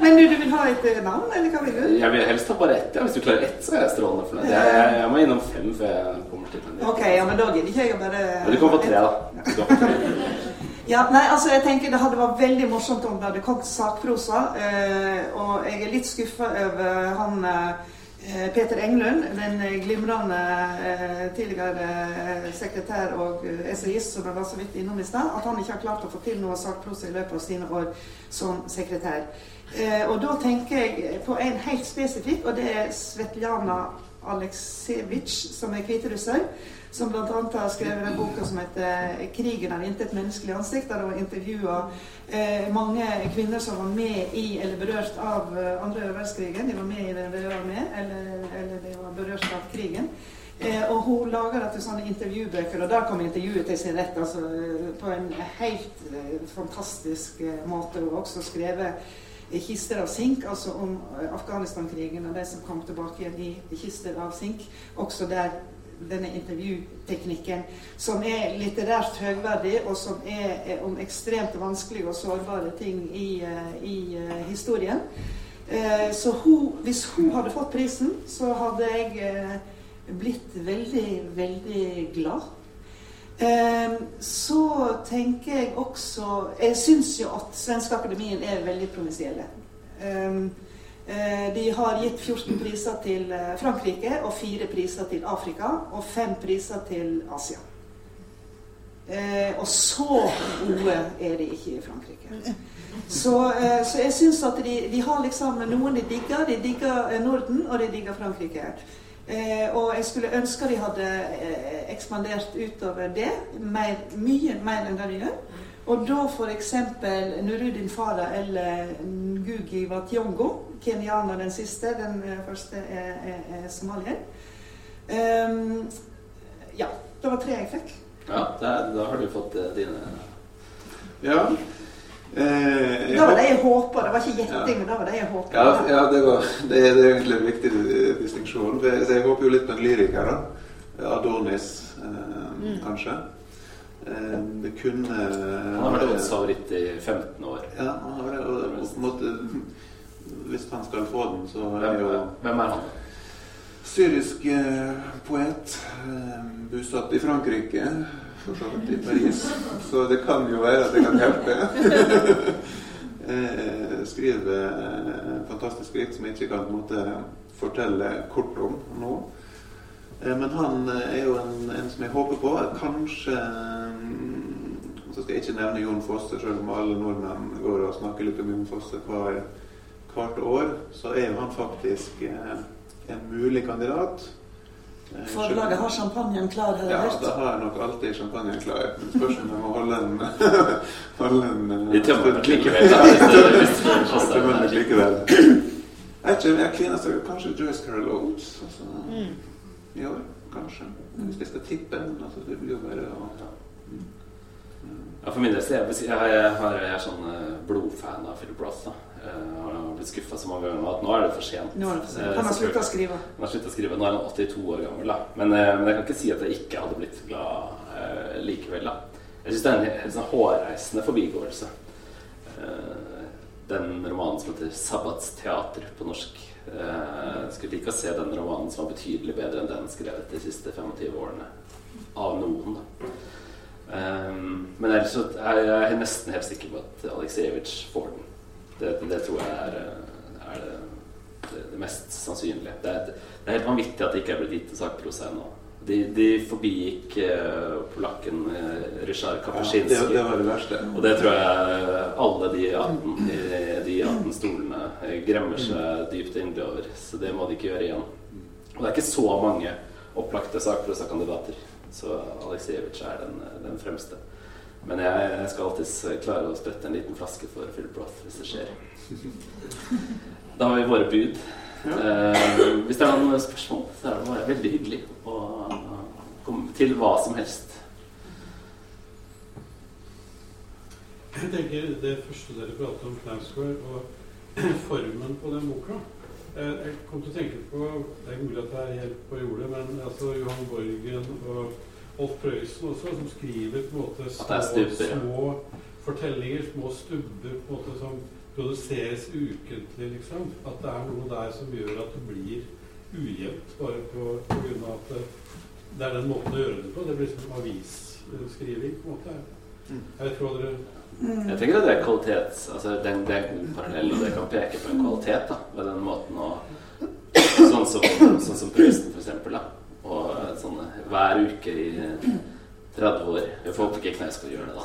Men du, du vil ha et eh, navn, eller hva vil du? Jeg vil helst ha bare ett. Ja. Hvis du klarer ett, så er jeg strålende fornøyd. Jeg, jeg, jeg må innom fem før jeg kommer til den. Ok, ja, men da gidder ikke jeg å bare Men du kan få tre, da. Ja, nei, altså jeg tenker Det hadde vært veldig morsomt om det hadde kommet sakprosa. Eh, og jeg er litt skuffa over han eh, Peter Englund, den glimrende eh, tidligere eh, sekretær og eh, essayist som jeg var så vidt innom i stad, at han ikke har klart å få til noe sakprosa i løpet av sine år som sekretær. Eh, og da tenker jeg på en helt spesifikk, og det er Svetlana Aleksevitsj, som er hviterusser. Som bl.a. har skrevet den boka som heter 'Krigen av intet menneskelig ansikt'. Der hun intervjua eh, mange kvinner som var med i eller berørt av eh, andre verdenskrigen. De var med i den røde armé, eller, eller de var berørt av krigen. Eh, og hun lager dette sånne intervjubøker, og der kommer intervjuet til sin rett altså, eh, på en helt eh, fantastisk eh, måte. Hun har også skrevet kister av sink, altså om eh, Afghanistan-krigen og de som kom tilbake igjen i kister av sink. Også der denne intervjuteknikken, som er litterært høgverdig, og som er, om ekstremt vanskelige og sårbare ting i, eh, i uh, historien. Uh, så hun, hvis hun hadde fått prisen, så hadde jeg blitt veldig, veldig glad. så tenker jeg også Jeg syns jo at Svenske Akademien er veldig provinsielle. Eh, de har gitt 14 priser til eh, Frankrike og 4 priser til Afrika og 5 priser til Asia. Eh, og så gode er de ikke i Frankrike. Så, så jeg syns at de, de, har liksom noen de digger. De digger Norden, og de digger Frankrike. og jeg skulle ønske de hadde ekspandert utover det mer, mye mer enn det de gjør. Og da f.eks. Nurudin Farah eller Ngugi Wationgo, kenyaner den siste, den eh, første er, er, er somalier. Um, ja, det var tre jeg fikk. Ja, der, da har du fått uh, dine Ja. Eh, da var det jeg håpa. Det var ikke gjetting, ja. men da var det jeg håpa. Ja, ja det, var, det, det, er egentlig en viktig distinksjon. Jeg håper jo litt på en lyriker. da. Adonis, eh, mm. kanskje. Eh, det kunne Han har vært Odds favoritt i 15 år. Ja, han har det. Og, og på en måte, hvis han skal få den, så er jo Hvem er han? Syrisk eh, poet. Eh, bosatt i Frankrike, for så vidt i Paris. Så det kan jo være at det kan hjelpe. eh, skriver fantastisk skrift som jeg ikke kan måte fortelle kort om nå. Men han er jo en, en, som jeg håper på. Kanskje mm, Så skal jeg ikke nevne Jon Fosse, selv om alle nordmenn går og snakker litt om Jon Fosse hver, hvert år. Så er jo han faktisk eh, en mulig kandidat. Forlaget har champagnen klar, har jeg ja, hørt? Ja, da har jeg nok alltid champagnen klar. Men spørs om jeg må holde en, holde en Vi tømmer den likevel. Den likevel. Jeg ikke, jeg kvinner kanskje Joyce Carol Oates. Altså. Mm i år, kanskje. Hvis jeg skal tippe. Men altså, det blir jo bare å mm. Ja, For min del så jeg, jeg, jeg, jeg er sånn eh, blodfan av Philip Roth. da. Eh, så mange ganger at nå er det for sent. Nå er det for sent. Han har eh, slutta å skrive. Han har å skrive. Nå er han 82 år gammel. da. Men, men, jeg kan ikke si at jeg ikke hadde blitt glad uh, likevel. da. Jeg syns det er en, helt sånn hårreisende forbigåelse. Uh, den romanen som heter 'Sabbatsteater' på norsk. Eh, skulle like å se den romanen som var betydelig bedre enn den skrevet de siste 25 årene. Av noen, da. Um, men ellers så er jeg nesten helt sikker på at Aleksejevitsj får den. Det, det, tror jeg er, er det, det, det, mest sannsynlige. Det er, det er, helt vanvittig at det ikke er blitt gitt til sakprosa ennå. De, de forbigikk uh, polakken uh, Ryszard Kapuscinski. Ja, det, det, var det verste. Og det tror jeg alle de 18, de 18 stolene gremmer seg dypt inderlig over. Så det må de ikke gjøre igjen. Og det er ikke så mange opplagte sakprosakandidater. Så Aleksejevitsj er den, den, fremste. Men jeg, jeg, skal alltids klare å sprette en liten flaske for Philip Roth hvis det skjer. Da har vi våre bud. Uh, hvis det er noen spørsmål, så er det bare veldig hyggelig å komme til hva som helst. Jeg tenker Det første dere pratet om, Knausgård, og formen på den boka Jeg kom til å tenke på Det er mulig at det er helt på jordet, men altså Johan Borgen og Olf Prøysen også, som skriver på en måte små, små fortellinger, små stubber på en måte som produseres ukentlig, liksom. At det er noe der som gjør at det blir ujevnt, bare på, på grunn av at det, det er den måten å gjøre det på. Det blir som avisskriving, på en måte. Mm. Jeg vet ikke hva dere Jeg tenker at det er kvalitet altså den, det er en parallell, og det kan peke på en kvalitet da, ved den måten å Sånn som, sånn som Prøysen, for eksempel. Da. Og sånne sånn hver uke i 30 år. Jeg får håpe ikke skal gjøre det, da.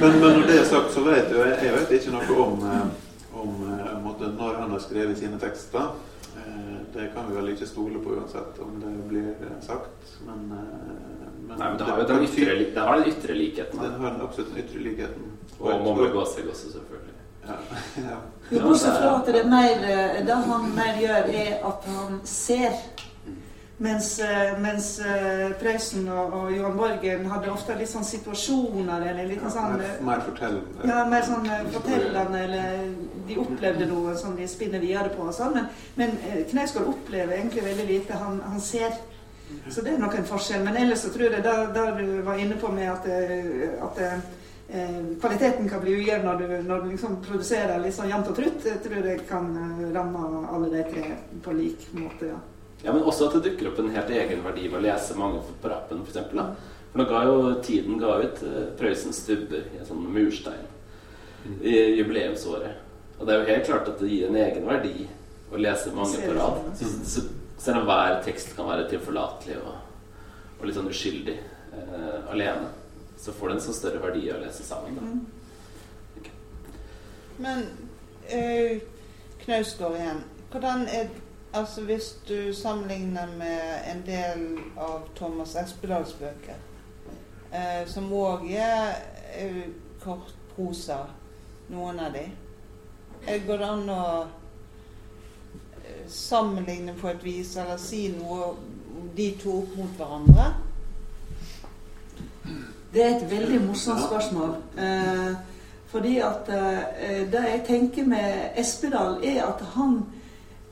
Men, men når det er sagt, så vet jo jeg, jeg vet ikke noe om, eh, om eh, måte, når han har skrevet sine tekster. Eh, Det kan vi vel ikke stole på uansett om det blir sagt, men, men Nei, men det har jo den ytre, det har den ytre likheten. Den har den absolutt den ytre likheten. Og Mommer Gåsegg også, selvfølgelig. Ja, ja. Bortsett fra at det er mer Det han mer gjør, er at han ser. Mens, eh, mens eh, Prøysen og, og Johan Borgen hadde ofte litt sånn situasjoner eller litt sånn mer, eh, mer fortellende. ja, mer sånn fortellende, eller de opplevde noe som de spinner videre på. og sånn, Men, men Knausgård opplever egentlig veldig lite. Han, han ser. Så det er nok en forskjell. Men ellers så tror jeg det der du var inne på med at, at eh, kvaliteten kan bli ujevn når du, når du liksom produserer litt sånn jevnt og trutt. Jeg tror jeg kan ramme alle de tre på lik måte. ja. Ja, men også at det dukker opp en helt egen verdi ved å lese mange på rappen, f.eks. For, nå ga jo tiden ga ut uh, Prøysens stubber i en sånn murstein i jubileumsåret. Og det er jo helt klart at det gir en egen verdi å lese mange på rad. sånn. Så, så, selv om hver tekst kan være tilforlatelig og, og litt sånn uskyldig eh, alene, så får det en så større verdi å lese sammen. Da. Okay. Men eh, Knausgård igjen. Hvordan er Altså Hvis du sammenligner med en del av Thomas Espedals bøker, eh, som òg er eh, kortprosa, noen av de, eh, går det an å eh, sammenligne på et vis, eller si noe om de to opp mot hverandre? Det er et veldig morsomt spørsmål. Eh, fordi at eh, det jeg tenker med Espedal, er at han,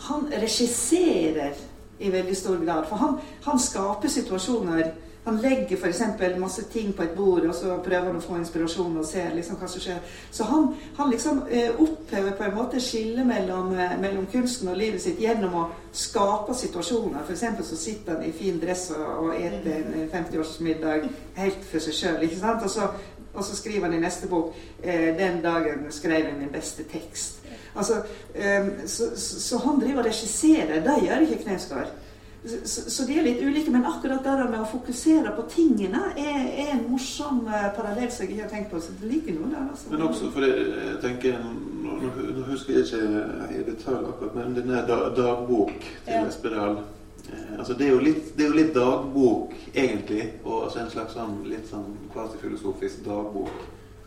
han regisserer i veldig stor grad. For han, han skaper situasjoner. Han legger f.eks. masse ting på et bord, og så prøver han å få inspirasjon og ser liksom hva som skjer. Så han, han liksom eh, opphever på en måte skillet mellom, eh, mellom kunsten og livet sitt gjennom å skape situasjoner. F.eks. så sitter han i fin dress og, og eter en 50-årsmiddag helt for seg sjøl. Og, og så skriver han i neste bok eh, 'Den dagen skrev jeg min beste tekst'. Altså, eh, så, så, han driver og regisserer. Det gjør ikke Knausgård. Så, så de er litt ulike, men akkurat det med å fokusere på tingene er, er en morsom eh, parallell som jeg ikke har tenkt på. Så det ligger noe der. Altså. Men også fordi jeg tenker Nå, nå husker jeg ikke i detalj akkurat, men denne dagbok til Ja. Espedal eh, altså det, er jo litt, det er jo litt dagbok, egentlig. Og altså en slags sånn litt sånn kvasifilosofisk dagbok.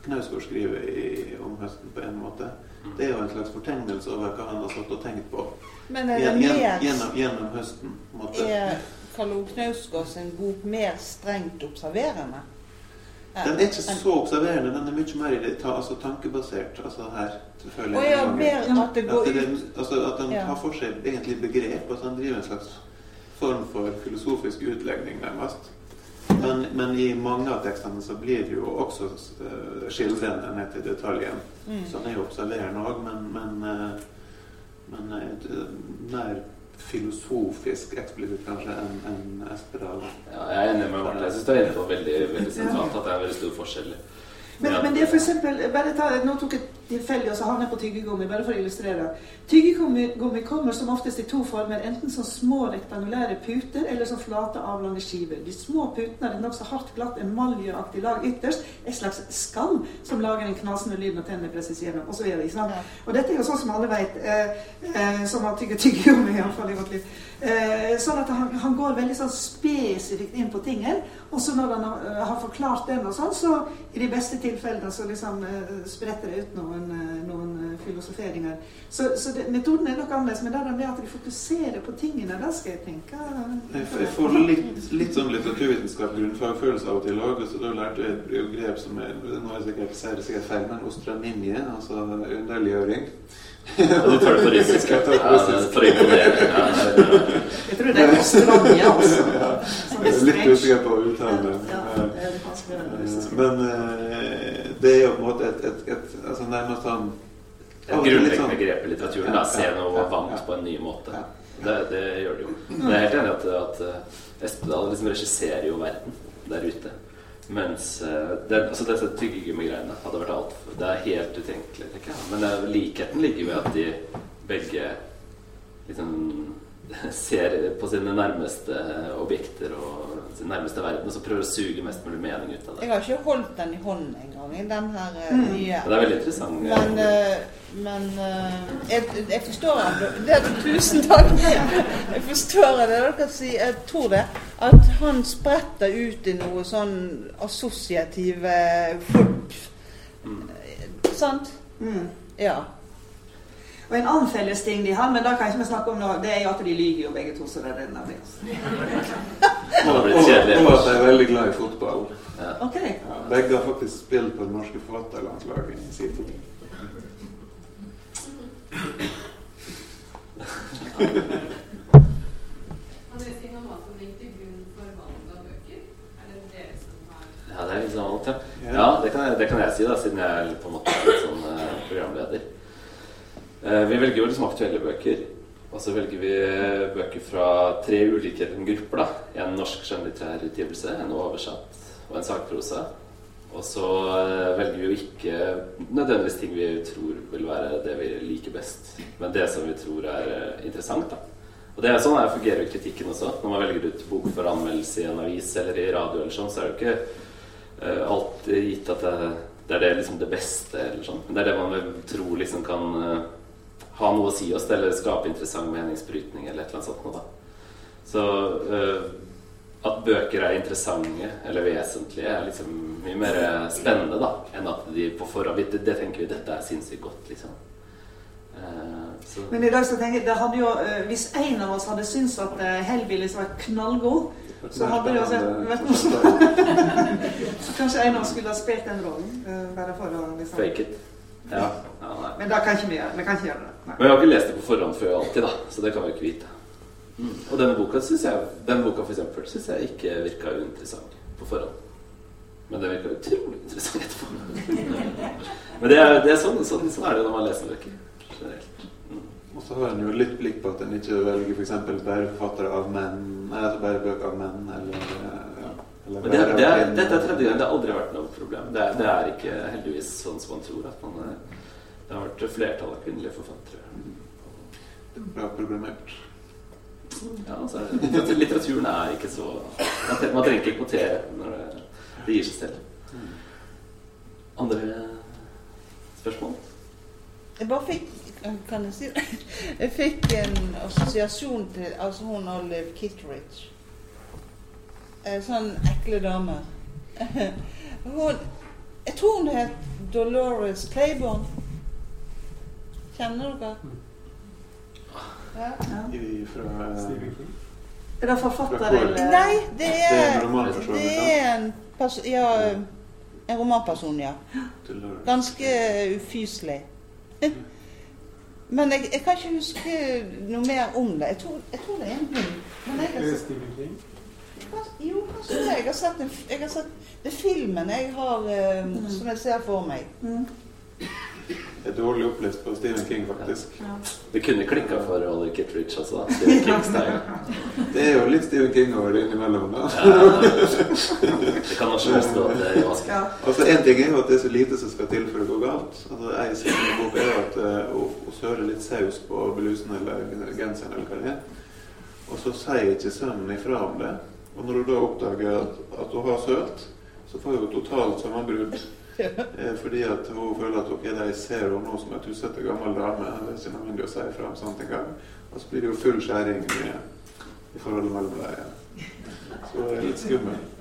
Knausgård skriver i, om høsten på en måte. Det er jo en slags fortegnelse over hva han har satt og tenkt på Men er det mer gjennom, gjennom høsten. måte. Er Karl Ove Knausgård sin bok mer strengt observerende? Den er ikke så observerende, den er mye mer ta, altså tankebasert. altså her, selvfølgelig. Og ja, mer at det går At, det, ut altså, at den Ja. har for seg egentlig begrep. altså Han driver en slags form for filosofisk utlegning, nærmest. Men, men i mange av tekstene så blir det jo også uh, skildrende ned til detaljen. Mm. Så han er jo observerende òg, men, men, eh, men eh, mer filosofisk eksplisitt kanskje enn en Espedal. Ja, jeg er enig med Marte. Jeg syns du er inne på veldig, veldig sentralt at det er veldig stor forskjell. Men, Ja. men det er for eksempel, bare ta, Nå tok jeg tilfeldig og så havner jeg på tyggegummi, bare for å illustrere. Tyggegummi kommer som oftest i to former. Enten som små rektangulære puter eller som flate, avlange skiver. De små putene er et nokså hardt, glatt emaljeaktig lag ytterst. Et slags skall som lager en knasende lyd når tennene presses gjennom. Og, så videre, ikke sant? Og dette er jo sånn som alle vet, eh, eh, som har tygget tyggegummi iallfall i vårt liv. Eh, sånn at han, han går veldig sånn spesifikt inn på tingen. Og så når han har, har forklart den, og sånn, så i de beste tilfellene så liksom eh, spretter det ut noen noen, eh, noen eh, filosoferinger. Så, så det, metoden er nok annerledes, men det er med at de fokuserer på tingene, det skal jeg tenke Jeg, jeg får litt, litt sånn litteraturvitenskap grunnfagfølelse av og til òg. Så da lærte jeg et begrep som er Nå er jeg sikkert, sikkert feil, men ostraninje, altså underliggjøring. Du tar det russisk? Det Ja, for å imponere. Ja, ja, Jeg tror det er mye, altså. Litt usikker på å uttale det. Ja, det kanskje det russiske. Men eh, det er jo på en måte et, et, et altså nærmest sånn Et grunnleggende begrep i litteraturen. Da. Se noe vant på en ny måte. Det, det gjør det jo. Men jeg er helt enig i at, at eh, Espedal liksom regisserer jo verden der ute. Mens eh, det, altså disse tyggegummigreiene hadde vært alt Det er helt utenkelig, tenker jeg. Men eh, likheten ligger ved at de begge liksom ser på sine nærmeste objekter og sin nærmeste verden, og så prøver å suge mest mulig mening ut av det. Jeg har ikke holdt den i hånden engang, den her eh, Mm. nye. Men det er veldig interessant. Men, uh, men uh, jeg, jeg forstår at det, Tusen takk. Jeg forstår det dere sier. Jeg tror det. At han spretter ut i noe sånn assosiative folk. Mm. Sant? Mm. Ja. Og en annen felles ting de har, men da kan ikke vi snakke om nå, det er jo at de lyver jo begge to. så det er den av. Det Og, at jeg er veldig glad i fotball. Ja. Ok. Ja, begge har faktisk spilt på det norske fotballandslaget i sin tid. Noe? Er Ja, det er litt sånn alt, ja. Ja, det kan jeg, det kan jeg si, da, siden jeg er på en måte litt sånn eh, programleder. Eh, vi velger jo liksom aktuelle bøker. Og så velger vi eh, bøker fra tre ulike grupper. da En norsk skjønnlitterær utgivelse, en oversatt og en sakprosa. Og så eh, velger vi jo ikke nødvendigvis ting vi tror vil være det vi liker best, men det som vi tror er interessant. da og det er sånn her fungerer jo kritikken også. Når man velger ut bok for anmeldelse i en avis eller i radio, eller sånn, så er det ikke alltid gitt at det, det er det, liksom det beste. eller sånn. Men det er det man tror liksom kan ha noe å si oss, eller skape interessant meningsbrytning eller et eller annet sånt noe. da. Så eh, at bøker er interessante eller vesentlige, er liksom mye mer spennende da, enn at de på forhånd Det, det tenker vi dette er sinnssykt godt, liksom. Eh, så, Men i dag så tenker jeg, det hadde jo, eh, hvis en av oss hadde syntes at uh, Hellbillies var knallgod, så hadde det jo vært noe sånt. så kanskje en av oss skulle ha spilt den rollen. eh, bare for å liksom fake it. Ja, ja. Men det kan ikke vi. Vi kan ikke gjøre det. Nei. Men jeg har ikke lest det på forhånd før alltid, da, så det kan vi ikke vite. Og denne boka syns jeg den boka for eksempel synes jeg ikke virka uinteressant på forhånd. Men den virka utrolig interessant etterpå. Men det er, det er sånn, sånn, sånn er det når man leser bøker. Generelt. Mm. Og så har en jo litt blikk på at en ikke velger f.eks. bare forfattere av menn, eller altså bare bøker av menn, eller Men det, det er, dette er tredje gang. Det har aldri vært noe problem. Det er, det er ikke heldigvis sånn som man tror. At man, er- det har vært flertall av kvinnelige forfattere. Det er Bra programmert. Ja, altså, litteraturen er ikke så Man, man trenger ikke kvotere når det, det gir seg selv. Andre spørsmål? Jeg bare fikk Kan jeg si det? Jeg fikk en assosiasjon til altså hun Olive Kitteridge. En sånn ekle dame. Hun Jeg tror hun het Dolores Claiborne. Kjenner dere? Ja. I, fra, Er det forfatter eller Nei, det Det er en er romanperson, Det liksom. er en Ja, en romanperson, ja. Ganske ufyselig. Men jeg, jeg kan ikke huske noe mer om det. Jeg tror, jeg tror det er en hund. Men jeg Er jo, kanskje det. Jeg har sett, en, jeg har sett det er filmen jeg har, eh, som jeg ser for meg. Mm. Jeg er dårlig opplest på Stephen King, faktisk. Ja. Det kunne klikka for Ollie Kittredge altså. Stephen King-style. Det er jo litt Stephen King over det innimellom. da. Det kan også stå at det er vasket. Ja. Altså, En ting er jo at det er så lite som skal til for å gå galt. Altså, Jeg sier i bok er at uh, hun, hun søler litt saus på blusen eller genseren eller hva det er. Og så sier ikke sønnen ifra om det. Og når du da oppdager at, at hun har sølt, så får hun totalt sammenbrudd. Eh, fordi at hun føler at ok, de ser henne nå som en tussete gammel dame. Det er ikke nødvendig å si fra om sånt engang. Og så blir det jo full skjæring i, i forholdet mellom dem. Så det er litt skummelt.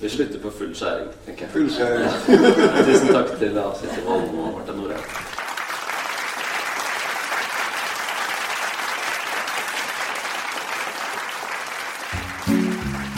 Vi slutter på full skjæring, tenker jeg. Full skjæring. Tusen takk til Volden og Marta Norheim.